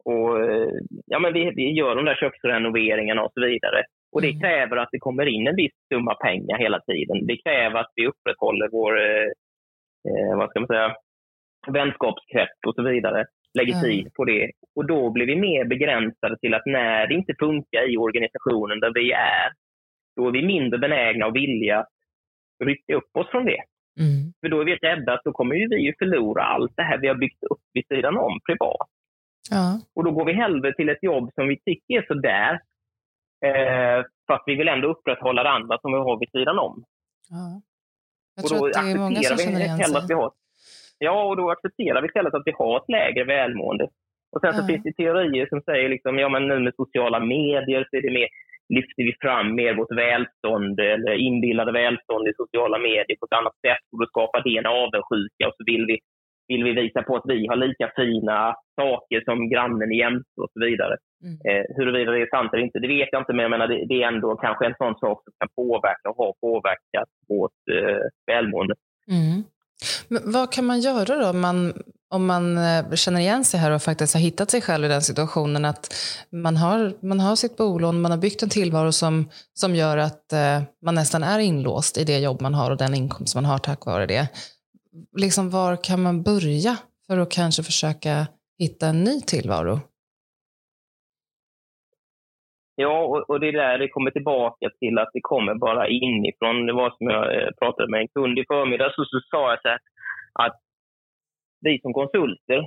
och, eh, ja, men vi, vi gör de där köksrenoveringarna och så vidare. Och det mm. kräver att det kommer in en viss summa pengar hela tiden. Det kräver att vi upprätthåller vår, eh, eh vad ska man säga, vänskapskrets och så vidare. Lägger mm. tid på det. Och då blir vi mer begränsade till att när det inte funkar i organisationen där vi är, då är vi mindre benägna och villiga att rycka upp oss från det. Mm. För då är vi rädda att då kommer ju vi förlora allt det här vi har byggt upp vid sidan om privat. Ja. Och då går vi hellre till ett jobb som vi tycker är sådär, eh, fast vi vill ändå upprätthålla det andra som vi har vid sidan om. Ja. Jag tror att det är många som känner igen sig. vi har, ja, och då accepterar vi istället att vi har ett lägre välmående. Och sen ja. så finns det teorier som säger liksom, ja men nu med sociala medier så är det mer lyfter vi fram mer vårt välstånd eller inbillade välstånd i sociala medier på ett annat sätt och då skapar det en avundsjuka och så vill vi, vill vi visa på att vi har lika fina saker som grannen jämte och så vidare. Mm. Eh, huruvida det är sant eller inte, det vet jag inte, men jag menar, det, det, är ändå kanske en sån sak som kan påverka och har påverkat vårt eh, välmående. Mm. Men vad kan man göra då om man, om man eh, känner igen sig här och faktiskt har hittat sig själv i den situationen att man har, man har sitt bolån, man har byggt en tillvaro som, som gör att eh, man nästan är inlåst i det jobb man har och den inkomst man har tack vare det. Liksom var kan man börja för att kanske försöka hitta en ny tillvaro? Ja, och, och det är där det kommer tillbaka till att det kommer bara inifrån. Det var som jag eh, pratade med en kund i förmiddags och så sa jag så här, att vi som konsulter,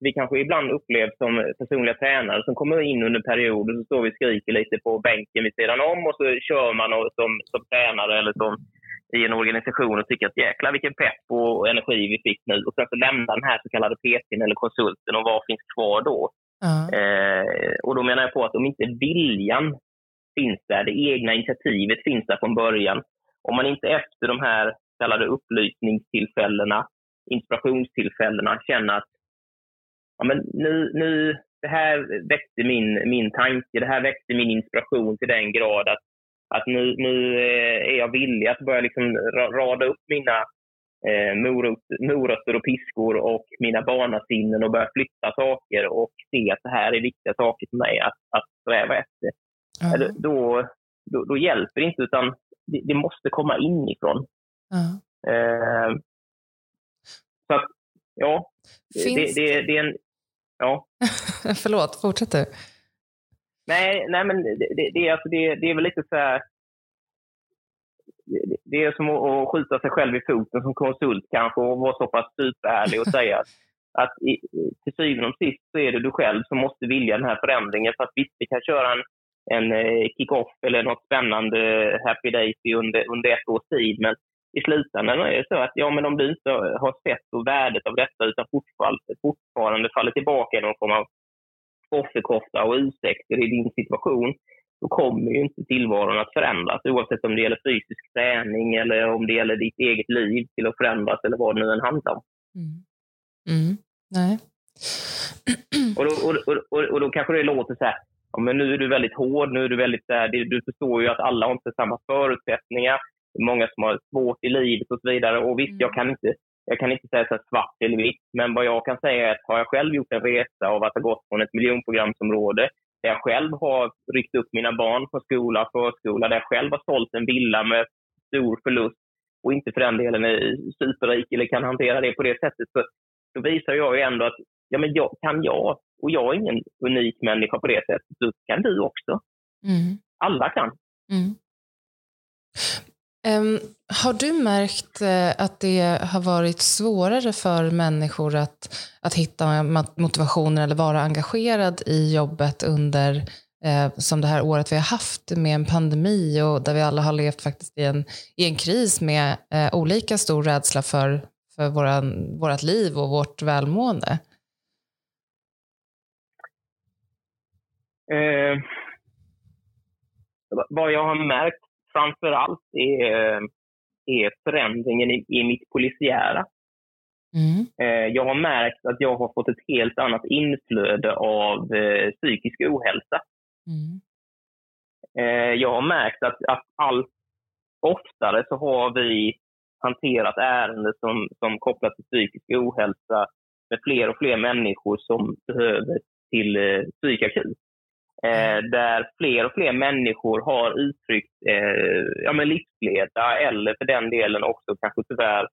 vi kanske ibland upplevs som personliga tränare som kommer in under perioder så står vi och skriker lite på bänken vid sidan om och så kör man och som, som tränare eller som i en organisation och tycker att jäklar vilken pepp och energi vi fick nu. Och sen så lämnar den här så kallade PTn eller konsulten och vad finns kvar då? Eh, och då menar jag på att om inte viljan finns där, det egna initiativet finns där från början, om man inte efter de här kallade upplysningstillfällena, inspirationstillfällena känner att ja, men nu, nu, det här väckte min, min tanke, det här väckte min inspiration till den grad att, att nu, nu är jag villig att börja liksom rada upp mina eh, morot, morötter och piskor och mina barnasinnen och börja flytta saker och se att det här är viktiga saker för mig att, att sträva efter. Mm. Då, då, då, hjälper det inte, utan det, det måste komma inifrån. Mm. Eh, så att, ja, Finns... det, det, det, är en... Ja. Förlåt, fortsätt du. Nej, nej men det, det, alltså det, det är väl lite så här det är som att skjuta sig själv i foten som konsult kanske och vara så pass superärlig och säga att i, till syvende och sist så är det du själv som måste vilja den här förändringen. För att visst, vi kan köra en, en eh, kick-off eller något spännande happy daisy under, under ett års tid, men i slutändan är det så att ja, men om du inte har sett och värdet av detta utan fortfarande, fortfarande faller tillbaka i någon form av offerkofta och ursäkter i din situation, då kommer ju inte tillvaron att förändras oavsett om det gäller fysisk träning eller om det gäller ditt eget liv till att förändras eller vad det nu än handlar om. Mm. Mm. Nej. och, då, och, och, och, då kanske det låter så här, ja, men nu är du väldigt hård, nu är du väldigt där, du förstår ju att alla har inte samma förutsättningar. Det är många som har svårt i livet och så vidare. Och visst, mm. jag kan inte jag kan inte säga så svart eller vitt, men vad jag kan säga är att har jag själv gjort en resa av att ha gått från ett miljonprogramsområde där jag själv har ryckt upp mina barn från skola, förskola, där jag själv har sålt en villa med stor förlust och inte för den delen är superrik eller kan hantera det på det sättet, så då visar jag ju ändå att ja, men jag, kan jag, och jag är ingen unik människa på det sättet, så kan du också. Mm. Alla kan. Mm. Um, har du märkt uh, att det har varit svårare för människor att, att hitta motivationen eller vara engagerad i jobbet under uh, som det här året vi har haft med en pandemi och där vi alla har levt faktiskt i en, i en kris med uh, olika stor rädsla för, för våran, vårat liv och vårt välmående? vad jag har märkt framför allt är, är förändringen i, i mitt polisiära. Mm. Eh, jag har märkt att jag har fått ett helt annat inflöde av eh, psykisk ohälsa. Mm. Eh, jag har märkt att, att allt oftare så har vi hanterat ärenden som, som kopplat till psykisk ohälsa med fler och fler människor som behöver till psykakut. Eh, där fler och fler människor har uttryckt eh, ja, men livsleda eller för den delen också kanske tyvärr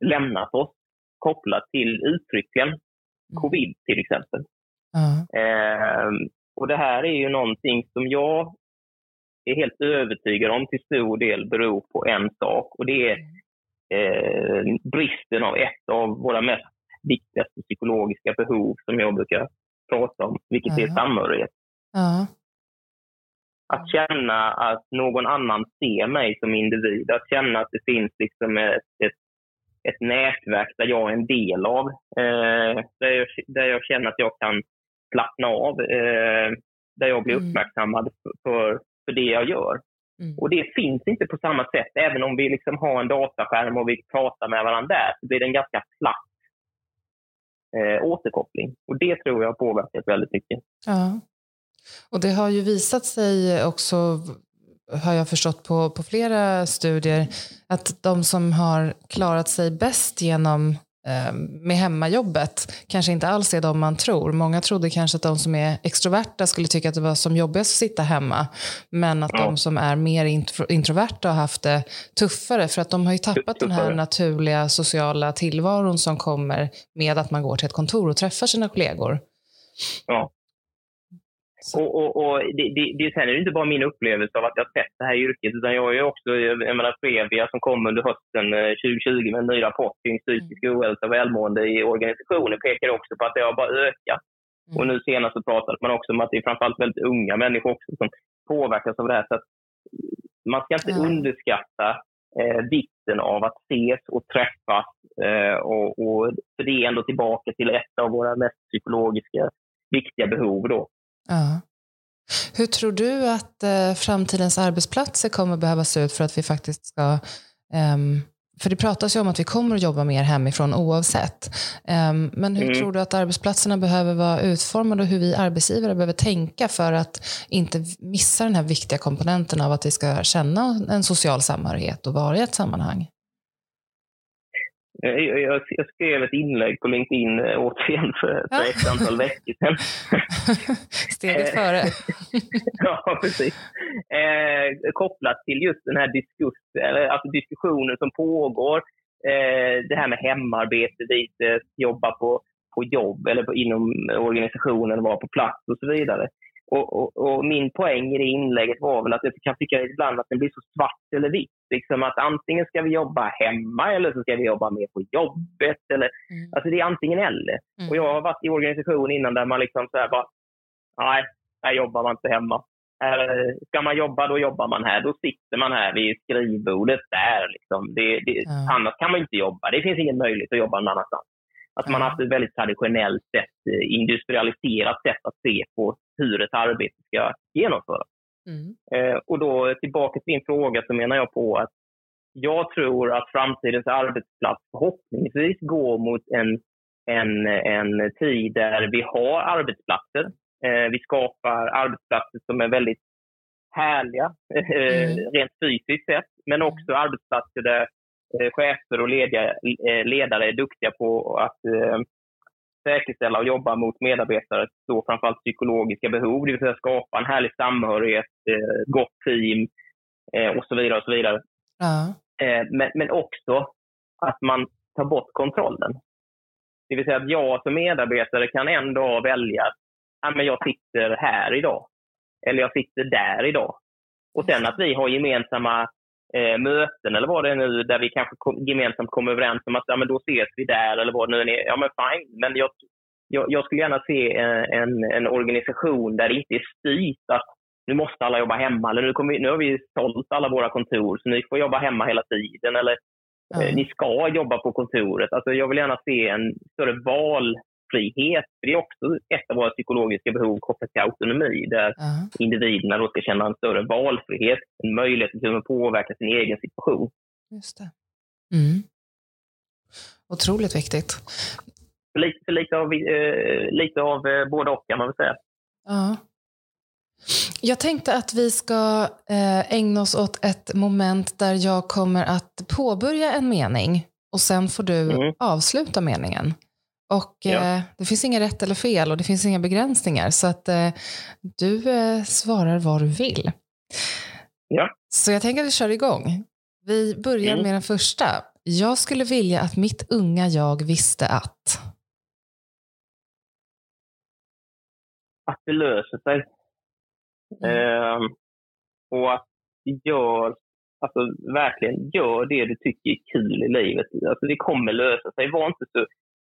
lämnat oss kopplat till uttrycken mm. covid till exempel. Mm. Eh, och Det här är ju någonting som jag är helt övertygad om till stor del beror på en sak och det är eh, bristen av ett av våra mest viktigaste psykologiska behov som jag brukar prata om, vilket mm. är samhörighet. Att känna att någon annan ser mig som individ, att känna att det finns liksom ett, ett, ett nätverk där jag är en del av, eh, där, jag, där jag känner att jag kan slappna av, eh, där jag blir mm. uppmärksammad för, för det jag gör. Mm. Och det finns inte på samma sätt. Även om vi liksom har en dataskärm och vi pratar med varandra där, så blir det en ganska platt eh, återkoppling. Och det tror jag har påverkat väldigt mycket. Ja. Och det har ju visat sig också, har jag förstått på, på flera studier, att de som har klarat sig bäst genom Ehm, med hemmajobbet kanske inte alls är de man tror. Många trodde kanske att de som är extroverta skulle tycka att det var som jobbigast att sitta hemma. Men att ja. de som är mer introverta har haft det tuffare för att de har ju tappat den här naturliga sociala tillvaron som kommer med att man går till ett kontor och träffar sina kollegor. Ja. Och, och, och det, det, det, är inte bara min upplevelse av att jag sett det här yrket, utan jag ju också, jag menar Previa som kom under hösten 2020 eh, med en ny rapport kring psykisk mm. ohälsa och välmående i organisationen pekar också på att det har bara ökat. Mm. Och nu senast så pratade man också om att det är framförallt väldigt unga människor också som påverkas av det här. Så att man ska inte mm. underskatta eh, vikten av att ses och träffas. Eh, och, och, för det är ändå tillbaka till ett av våra mest psykologiska viktiga behov då. Ja. Hur tror du att eh, framtidens arbetsplatser kommer behöva se ut för att vi faktiskt ska um, för det pratas ju om att vi kommer att jobba mer hemifrån oavsett. Um, men hur mm. tror du att arbetsplatserna behöver vara utformade och hur vi arbetsgivare behöver tänka för att inte missa den här viktiga komponenten av att vi ska känna en social samhörighet och vara i ett sammanhang? Jag, jag, jag, skrev ett inlägg på LinkedIn äh, återigen för, för ett antal veckor sedan. Steget eh, före. ja, precis. Eh, kopplat till just den här diskus, alltså diskussionen som pågår. Eh, det här med hemarbete, lite jobba på, på jobb eller på, inom organisationen, vara på plats och så vidare. Och, och, och, min poäng i det inlägget var väl att jag kan tycka ibland att det blir så svart eller vitt. Liksom att antingen ska vi jobba hemma eller så ska vi jobba mer på jobbet. Eller, mm. Alltså det är antingen eller. Mm. Och jag har varit i organisation innan där man liksom så här bara, nej, här jobbar man inte hemma. Här, ska man jobba, då jobbar man här. Då sitter man här vid skrivbordet där. Liksom. Det, det, mm. Annars kan man inte jobba. Det finns ingen möjlighet att jobba någon annanstans. Att man har haft ett väldigt traditionellt sätt, eh, industrialiserat sätt att se på hur ett arbete ska genomföras. Mm. Eh, och då tillbaka till din fråga så menar jag på att jag tror att framtidens arbetsplats förhoppningsvis går mot en, en, en tid där vi har arbetsplatser. Eh, vi skapar arbetsplatser som är väldigt härliga, eh, mm. rent fysiskt sett, men också arbetsplatser där eh, chefer och ledare, eh, ledare är duktiga på att säkerställa och jobba mot medarbetares då framförallt psykologiska behov, det vill säga skapa en härlig samhörighet, eh, gott team eh, och så vidare. och så vidare. Uh. Eh, men, men också att man tar bort kontrollen. Det vill säga att jag som medarbetare kan en dag välja att ja, men jag sitter här idag. Eller jag sitter där idag. Och sen att vi har gemensamma eh, möten eller vad det är nu där vi kanske kom, gemensamt kommer överens om att ja, men då ses vi där eller vad det nu är. Ja men fine, men jag, jag, jag skulle gärna se en, en, en, organisation där det inte är styrt att nu måste alla jobba hemma eller nu, kommer vi, nu har vi sålt alla våra kontor så ni får jobba hemma hela tiden eller mm. ni ska jobba på kontoret. Alltså, jag vill gärna se en större val valfrihet. Det är också ett av våra psykologiska behov kopplat till autonomi, där uh. individerna då ska känna en större valfrihet, en möjlighet att kunna påverka sin egen situation. Just det. Mm. Otroligt viktigt. Lite, lite av, eh, lite av eh, både och kan man väl säga. Ja. Jag tänkte att vi ska eh, ägna oss åt ett moment där jag kommer att påbörja en mening och sen får du mm. avsluta meningen. Och ja. eh, det finns inga rätt eller fel och det finns inga begränsningar. Så att eh, du eh, svarar vad du vill. Ja. Så jag tänker att vi kör igång. Vi börjar mm. med den första. Jag skulle vilja att mitt unga jag visste att... Att det löser sig. Mm. Eh, och att gör, alltså verkligen gör det du tycker är kul i livet. Alltså det kommer lösa sig. Var inte så,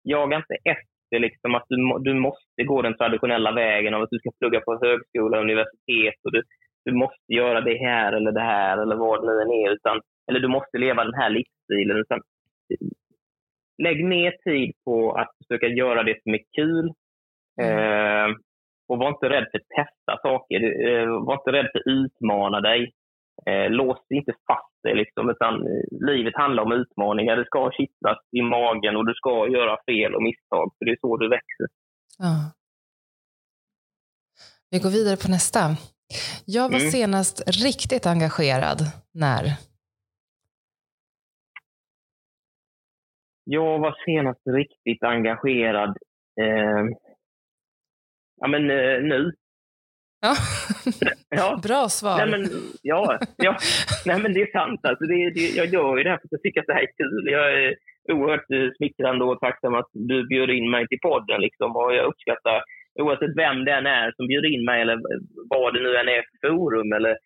jaga inte efter liksom att du, du måste gå den traditionella vägen av att du ska plugga på högskola och universitet och du, du måste göra det här eller det här eller vad det nu än är. Utan, eller du måste leva den här livsstilen. Utan, lägg mer tid på att försöka göra det som är kul. Mm. Eh, och var inte rädd för att testa saker. Eh, var inte rädd för att utmana dig. Eh, lås inte fast dig, liksom, utan eh, livet handlar om utmaningar. Det ska kittlas i magen och du ska göra fel och misstag, för det är så du växer. Ja. Vi går vidare på nästa. Jag var mm. senast riktigt engagerad. När? Jag var senast riktigt engagerad eh, ja, men, eh, nu. Ja. ja. Bra svar. Nej, men, ja, ja. Nej, men det är sant. Alltså, det, det, jag gör ju det här för att jag tycker att det här är kul. Jag är oerhört eh, smickrande och tacksam att du bjöd in mig till podden. Liksom, och jag uppskattar oavsett vem det än är som bjuder in mig eller vad det nu än är för forum eller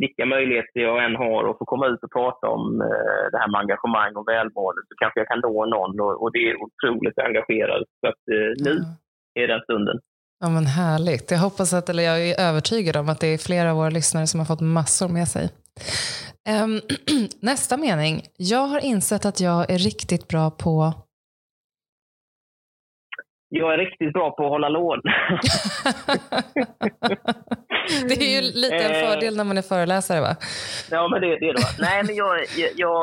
vilka möjligheter jag än har att få komma ut och prata om eh, det här med engagemang och välmående så kanske jag kan nå någon och, och det är otroligt engagerad. Så att eh, nu mm. är den stunden. Ja, men härligt. Jag hoppas att, eller jag är övertygad om att det är flera av våra lyssnare som har fått massor med sig. Um, nästa mening. Jag har insett att jag är riktigt bra på jag är riktigt bra på att hålla lån. det är ju lite en eh. fördel när man är föreläsare va? Ja, men det, det är det. Nej, men jag, jag,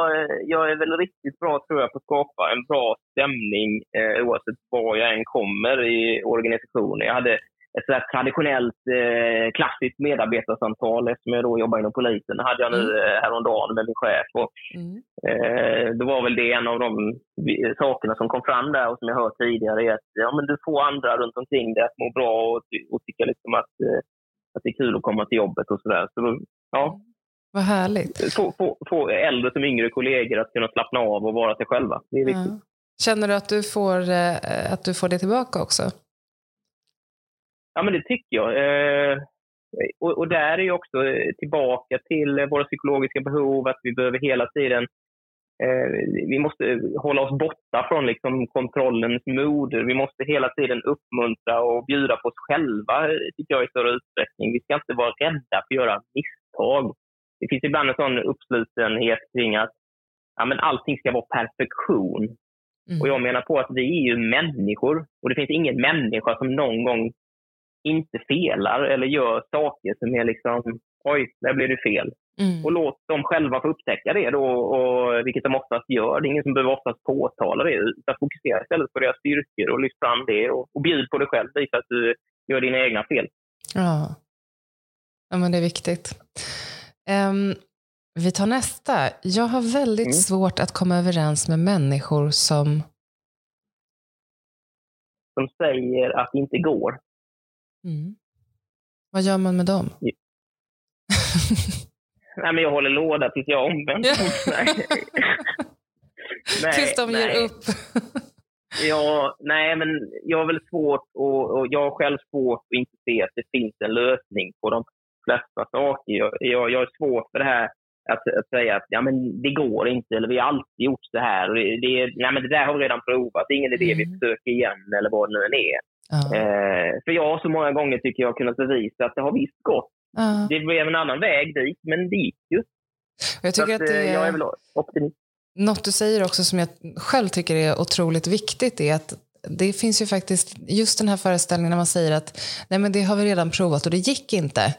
jag är väl riktigt bra tror jag på att skapa en bra stämning eh, oavsett var jag än kommer i organisationen. Jag hade ett så traditionellt eh, klassiskt medarbetarsamtal eftersom jag då jobbar inom polisen. Det hade jag nu mm. eh, häromdagen med min chef. Och, mm. eh, det var väl det en av de sakerna som kom fram där och som jag hört tidigare är att ja, men du får andra runt omkring dig att må bra och, och tycka liksom att, eh, att det är kul att komma till jobbet och sådär. Så, ja. Vad härligt. Få, få, få äldre som yngre kollegor att kunna slappna av och vara sig själva. Det är viktigt. Ja. Känner du att du får, eh, att du får det tillbaka också? Ja, men det tycker jag. Eh, och, och, där är ju också tillbaka till våra psykologiska behov, att vi behöver hela tiden eh, vi måste hålla oss borta från liksom kontrollens moder. Vi måste hela tiden uppmuntra och bjuda på oss själva, tycker jag, i större utsträckning. Vi ska inte vara rädda för att göra misstag. Det finns ibland en sån uppslutenhet kring att ja, men allting ska vara perfektion. Mm. Och jag menar på att vi är ju människor och det finns ingen människa som någon gång inte felar eller gör saker som är liksom, oj, där blev det fel. Mm. Och låt dem själva få upptäcka det då, och, vilket de oftast gör. Det är ingen som behöver oftast påtala det, utan fokusera istället på deras styrkor och lyft fram det och, och bjud på dig själv. Visa att du gör dina egna fel. Ja, ja men det är viktigt. Um, vi tar nästa. Jag har väldigt mm. svårt att komma överens med människor som... Som säger att det inte går. Mm. Vad gör man med dem? Ja. Nej, men jag håller låda tills jag är omvänd. nej. tills de nej. ger upp. ja, nej, men jag har väl svårt och, och jag har själv svårt att inte se att det finns en lösning på de flesta saker. Jag, jag, jag har svårt för det här att, att, säga att ja, men det går inte eller vi har alltid gjort så här. Det, det, nej, men det där har vi redan provat. Det är ingen idé mm. vi försöker igen eller vad det nu än är. Eh, för jag har så många gånger tycker jag kunnat bevisa att det har visst gått. Det blev en annan väg dit, men det gick ju. Jag tycker att, att det, eh, jag är väl optimist. Något du säger också som jag själv tycker är otroligt viktigt är att det finns ju faktiskt just den här föreställningen när man säger att nej men det har vi redan provat och det gick inte.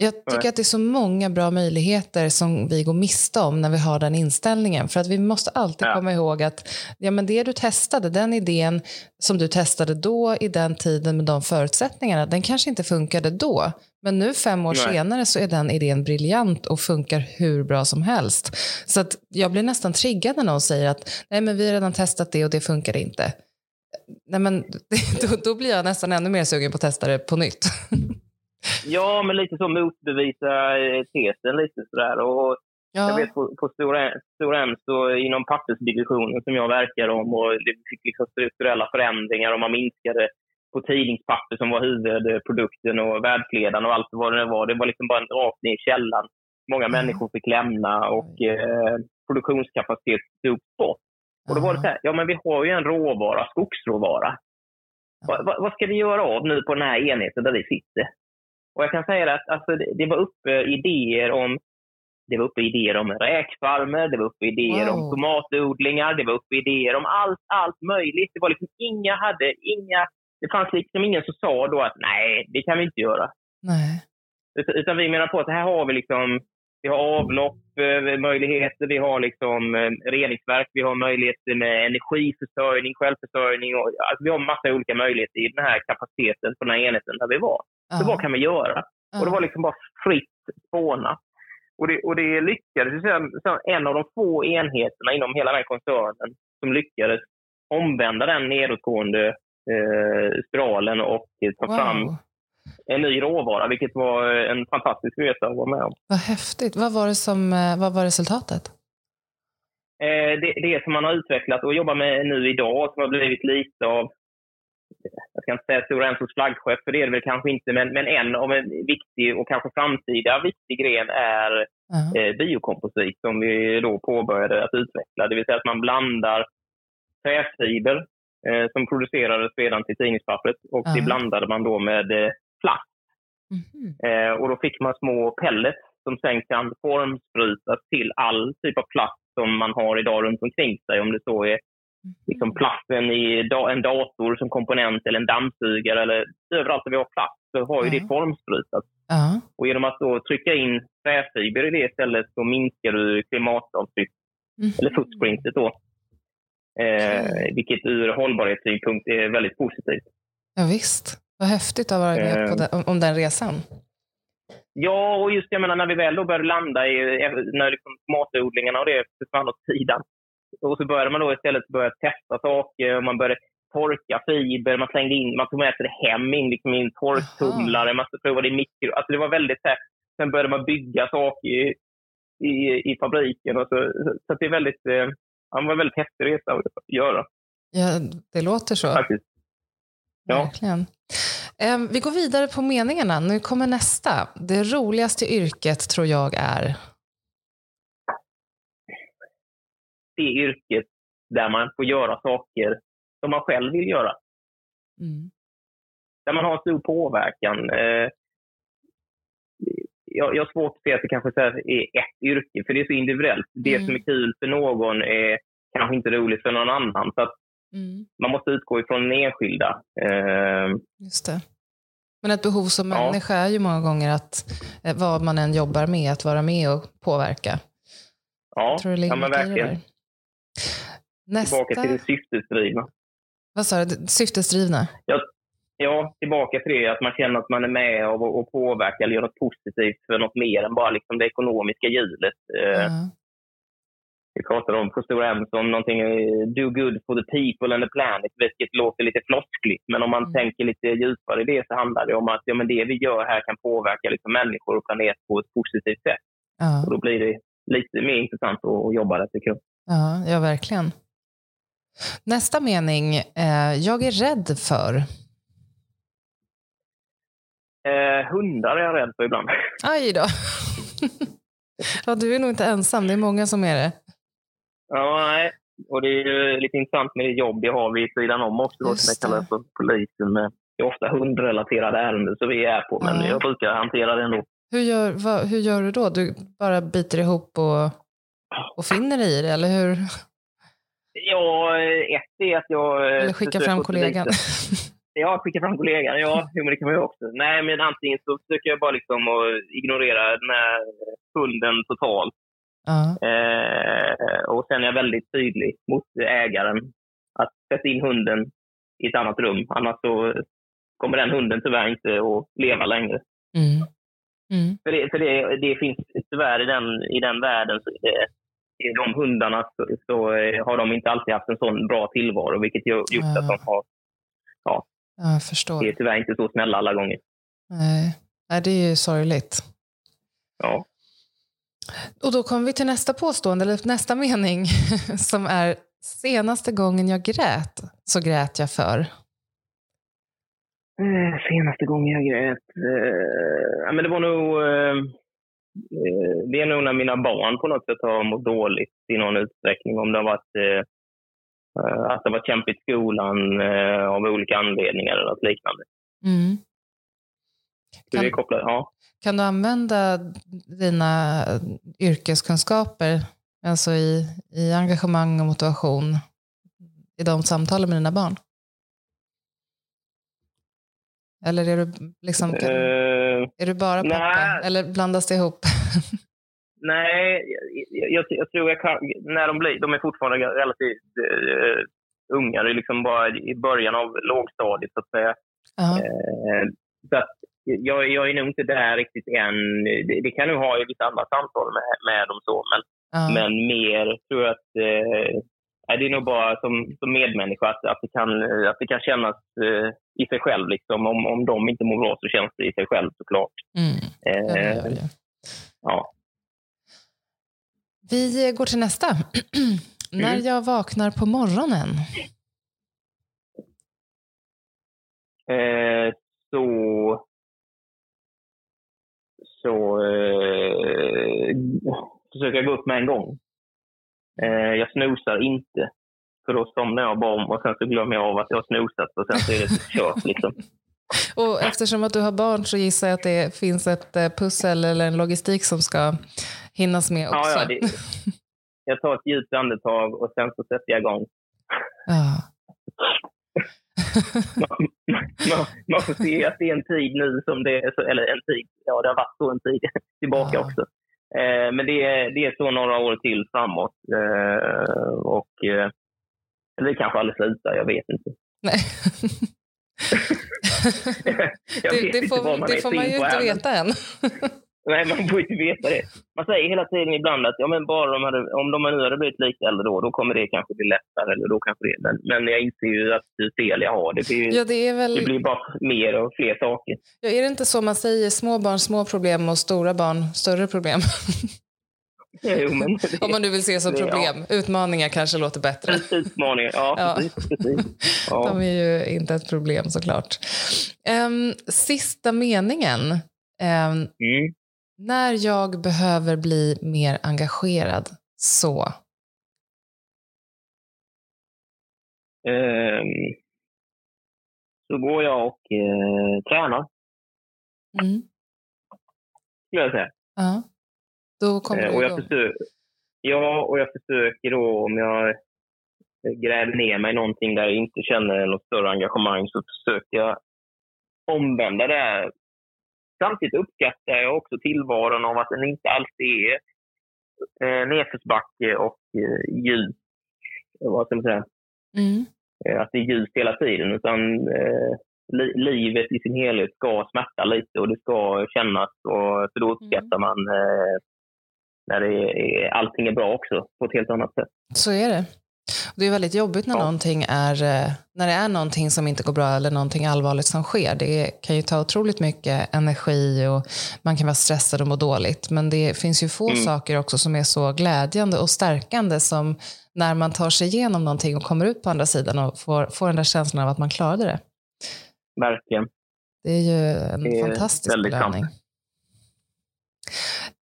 Jag tycker att det är så många bra möjligheter som vi går miste om när vi har den inställningen. För att vi måste alltid ja. komma ihåg att ja, men det du testade, den idén som du testade då i den tiden med de förutsättningarna, den kanske inte funkade då. Men nu fem år Nej. senare så är den idén briljant och funkar hur bra som helst. Så att jag blir nästan triggad när någon säger att Nej, men vi har redan testat det och det funkar inte. Nej, men, då, då blir jag nästan ännu mer sugen på att testa det på nytt. Ja, men lite så motbevisa eh, tesen lite sådär. Och Ja. Jag vet på, på Stora, Stora M, så inom pappersdivisionen som jag verkar om, och det fick liksom strukturella förändringar och man minskade på tidningspapper som var huvudprodukten och världsledaren och allt vad det var. Det var liksom bara en rakt ner i källan. Många Mm. människor fick lämna och eh, produktionskapacitet togs bort. Och då var det så här, ja men vi har ju en råvara, skogsråvara. Vad, vad, vad ska vi göra av nu på den här enheten där vi sitter? Och jag kan säga att alltså, det, det var uppe idéer om det var uppe idéer om räkfarmer, det var uppe idéer Wow. om tomatodlingar, det var uppe idéer om allt, allt möjligt. Det var liksom inga hade, inga, det fanns liksom ingen som sa då att nej, det kan vi inte göra. Nej. Utan, utan vi menar på att här har vi liksom, vi har avlopp, eh, möjligheter, vi har liksom eh, reningsverk, vi har möjligheter med energiförsörjning, självförsörjning och alltså, vi har massa olika möjligheter i den här kapaciteten på den här enheten där vi var. Så vad kan vi göra? Och det var liksom bara fritt spåna. Och det, och det lyckades. En av de få enheterna inom hela den här koncernen som lyckades omvända den nedåtgående eh, spiralen och ta fram Wow. en ny råvara, vilket var en fantastisk resa att vara med om. Vad häftigt. Vad var, det som, eh, vad var resultatet? Eh, det, det som man har utvecklat och jobbar med nu idag, som har blivit lite av, jag ska inte säga Stora Ensos flaggskepp, för det är det väl kanske inte, men, men en av en viktig och kanske framtida viktig gren är Ja. eh, biokomposit som vi då påbörjade att utveckla. Det vill säga att man blandar träfiber eh, som producerades redan till tidningspappret och det Ja. blandade man då med eh, plast. Eh, och då fick man små pellets som sen kan formsprutas till all typ av plast som man har idag runt omkring sig. Om det så är liksom plasten i da- en dator som komponent eller en dammsugare eller överallt där vi har plast så har ju Ja. det formsprutats. Ja. Och genom att då trycka in träfiber i det istället så minskar du klimatavtryck, Mhm. eller footprintet då. Eh, vilket ur hållbarhetssynpunkt är väldigt positivt. ja, visst. Vad häftigt att vara med på Eh. den, om, om den resan. Ja, och just jag menar när vi väl då började landa i, när liksom matodlingarna och det försvann åt sidan. Och så började man då istället börja testa saker, och man började torka fiber, man slängde in, man tog med sig det hem in liksom i en torktumlare, man provade i mikro. Alltså det var väldigt här, sen började man bygga saker i, i, i fabriken. Och så, så det är väldigt, eh, ja, var en väldigt häftig resa att göra Ja, det låter så. faktiskt. Ja. Verkligen. Em, vi går vidare på meningarna. Nu kommer nästa. Det roligaste yrket tror jag är... Det yrket där man får göra saker som man själv vill göra. Mm. där man har stor påverkan. Eh, jag, jag har svårt att se att det kanske är ett yrke, för det är så individuellt. Det Mm. som är kul för någon är kanske inte roligt för någon annan. Så Mm. man måste utgå ifrån den enskilda. Eh, Just det. Men ett behov som Ja. människa är ju många gånger att eh, vad man än jobbar med, att vara med och påverka. ja, Jag tror det ligger ja, men det verkligen. Nästa, Tillbaka till det syftesdrivna. vad sa du, syftesdrivna? Ja, tillbaka till det att man känner att man är med och, och påverkar eller gör något positivt för något mer än bara liksom det ekonomiska hjulet. Ja. Vi pratade om på Stora M om någonting eh, do good for the people and the planet, vilket låter lite floskligt. Men om man Mm. tänker lite djupare i det så handlar det om att ja, men det vi gör här kan påverka liksom människor och planet på ett positivt sätt. Ja. Och då blir det lite mer intressant att, att jobba där tycker jag. Ja, ja, verkligen. Nästa mening. Eh, jag är rädd för... Eh, hundar är jag rädd för ibland. Aj då. ja, du är nog inte ensam. Det är många som är det. ja, nej. Och det är ju lite intressant med det jobb jag har vid sidan om också, då, som jag kallar för polisen. Med, det är ofta hundrelaterade ärenden så vi är på, men Ja. jag brukar hantera det ändå. Hur gör, vad, hur gör du då? Du bara biter ihop och, och finner dig i det, eller hur? Ja, ett är att jag... eh, Eller skicka fram kollegan. Ja, skicka fram kollegan. Ja, jo, men det kan man ju också. Nej, men antingen så försöker jag bara liksom att ignorera den här hunden totalt. ja. Eh, och sen är jag väldigt tydlig mot ägaren att sätta in hunden i ett annat rum. Annars så kommer den hunden tyvärr inte att leva längre. Mm. Mm. För det, för det, det finns tyvärr i den, i den världen så är det de hundarna så, så har de inte alltid haft en sån bra tillvaro, vilket gjort Ja. att de har, Ja, jag förstår. är tyvärr inte så snälla alla gånger. Nej. Nej, det är ju sorgligt. Ja. Och då kommer vi till nästa påstående, eller nästa mening, som är senaste gången jag grät så grät jag för. Eh, Senaste gången jag grät? Eh, men det var nog... Eh, eh, det är nog när mina barn på något sätt har mått dåligt i någon utsträckning. Om det har varit eh, eh, att det var kämpigt i skolan eh, av olika anledningar eller något liknande. Mm. Kan- det är kopplat, ja. Kan du använda dina yrkeskunskaper, alltså i, i engagemang och motivation, i de samtalen med dina barn? Eller är du, liksom, kan, Eh, är du bara pappa? nej. Eller blandas det ihop? nej, jag, jag, jag tror jag kan... När de blir... De är fortfarande relativt eh, unga. Det är liksom bara i början av lågstadiet, så att säga. Eh, så att jag, jag är nog inte där riktigt än. Det, det kan nog ha i vissa andra samtal med, med dem så, men, men mer tror jag att nej, det är nog bara som, som medmänniska att, att, det kan, att det kan kännas i sig själv. Liksom. Om, om de inte mår bra så känns det i sig själv såklart. Mm, ja, Eh, gör det. ja. Vi går till nästa. När Mm. jag vaknar på morgonen. Eh, så så eh, försöker jag gå upp med en gång. Eh, jag snosar inte. För då somnar jag bara om och sen så glömmer jag av att jag har snosat och sen så är det kört. Liksom. Och eftersom att du har barn så gissar jag att det finns ett eh, pussel eller en logistik som ska hinnas med också. Ja, ja, det, jag tar ett djupt andetag och sen så sätter jag igång. Ja. Man, man, man får se att det är en tid nu som det är, så- eller en tid, ja det har varit så en tid tillbaka Ja. också. Eh, men det är, det är så några år till framåt. Eh, och, eh, eller det kanske aldrig slutar, jag vet inte. Nej. Jag det, vet det inte får, vad man det är får man ju inte veta än. Nej, man får inte veta det. Man säger hela tiden ibland att ja, men bara de hade, om de nu hade blivit lite äldre då, då kommer det kanske bli lättare. Eller då kanske det, men, men jag inser ju att det fel jag har. Det blir, Ja, det är väl... det blir bara mer och fler saker. Ja, är det inte så man säger små barn små problem och stora barn större problem? Jo, men det, Om man nu vill se som det- ja. problem. Utmaningar kanske låter bättre. Utmaningar, ja, Ja. precis. precis. Ja. De är ju inte ett problem såklart. Um, sista meningen. Ehm, Mm. när jag behöver bli mer engagerad så. Ehm, så går jag och eh, tränar, Mm. skulle jag säga. Ja. Då kommer Eh, och jag försöker, ja, och jag försöker då om jag gräver ner mig i någonting där jag inte känner något större engagemang så försöker jag omvända det. här. Samtidigt uppskattar jag också tillvaron av att den inte alltid är eh, nedförsbacke och eh, ljus. Vad ska man säga? Mm. Eh, att det är ljust hela tiden. Utan eh, li livet i sin helhet ska smärta lite och det ska kännas. Och, för då uppskattar man eh, när det är, allting är bra också på ett helt annat sätt. Så är det. Det är väldigt jobbigt när, Ja. någonting är, eh, när det är någonting som inte går bra eller någonting allvarligt som sker. Det kan ju ta otroligt mycket energi och man kan vara stressad och må dåligt. Men det finns ju få Mm. saker också som är så glädjande och stärkande som när man tar sig igenom någonting och kommer ut på andra sidan och får, får den där känslan av att man klarade det. Verkligen. Det är ju en Det är fantastisk väldigt sant.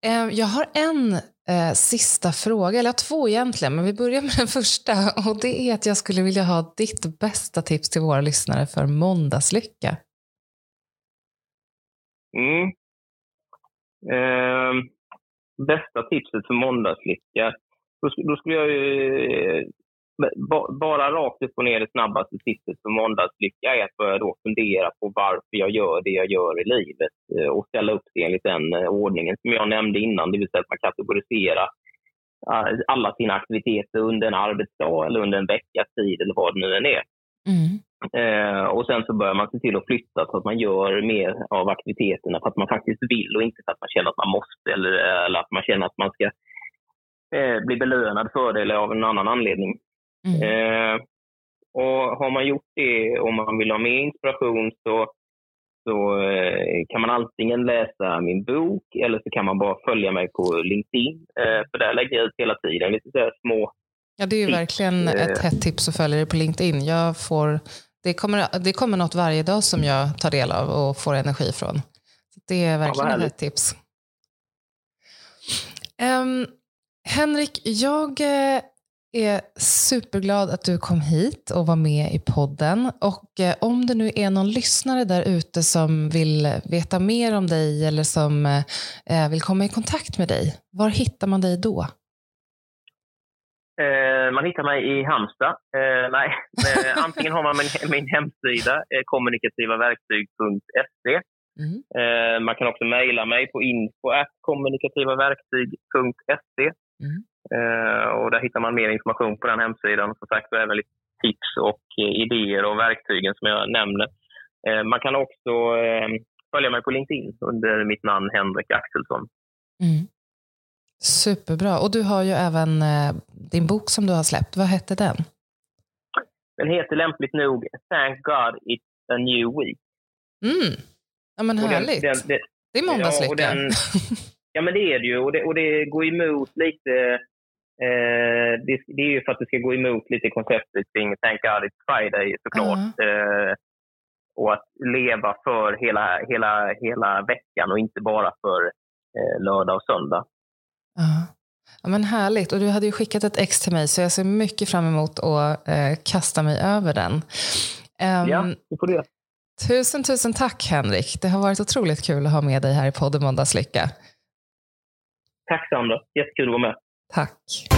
Eh, jag har en eh, sista fråga, eller jag har två egentligen, men vi börjar med den första. Och det är att jag skulle vilja ha ditt bästa tips till våra lyssnare för måndagslycka. Mm. Eh, bästa tipset för måndagslycka? Då, då skulle jag ju... Eh, ba- Bara rakt upp och ner det snabbaste tipset för måndagslycka är att börja då fundera på varför jag gör det jag gör i livet eh, och ställa upp det enligt den eh, ordningen som jag nämnde innan, det vill säga att man kategoriserar eh, alla sina aktiviteter under en arbetsdag eller under en veckas tid eller vad det nu än är. Mm. Eh, och sen så börjar man se till att flytta så att man gör mer av aktiviteterna för att man faktiskt vill och inte för att man känner att man måste eller, eller att man känner att man ska eh, bli belönad för det eller av en annan anledning. Mm. Eh, och har man gjort det och man vill ha mer inspiration så, så eh, kan man antingen läsa min bok eller så kan man bara följa mig på LinkedIn. Eh, för där lägger jag ut hela tiden lite så små Ja, det är ju tips. verkligen ett hett tips att följa dig på LinkedIn. Jag får, det, kommer, det kommer något varje dag som jag tar del av och får energi från. Det är verkligen ja, ett hett tips. Um, Henrik, jag eh, är superglad att du kom hit och var med i podden. Och eh, om det nu är någon lyssnare där ute som vill veta mer om dig eller som eh, vill komma i kontakt med dig, var hittar man dig då? Eh, man hittar mig i Halmstad. Eh, nej, eh, antingen har man min, min hemsida, eh, kommunikativaverktyg.se. Mm. Eh, man kan också mejla mig på info.kommunikativaverktyg.se. Mm. Eh, och där hittar man mer information på den hemsidan. Som sagt, och även lite tips och idéer och verktygen som jag nämner. man kan också följa mig på LinkedIn under mitt namn Henrik Axelsson. Mm. Superbra. Och du har ju även eh, din bok som du har släppt. Vad hette den? Den heter lämpligt nog Thank God It's a New Week. Mm. Ja men härligt. Den, den, den, det är måndagslycka. Ja, ja, men det är det ju. Och det, och det går emot lite eh, det, det, är ju för att det ska gå emot lite konceptet kring Thank God It's Friday såklart. Eh, och att leva för hela, hela, hela veckan och inte bara för eh, lördag och söndag. Ja. ja. men härligt. Och du hade ju skickat ett ex till mig så jag ser mycket fram emot att eh, kasta mig över den. Um, ja, det får du. Tusen, tusen tack Henrik. Det har varit otroligt kul att ha med dig här i podden Måndagslycka. Tack Sandra. Jättekul att vara med. Tack.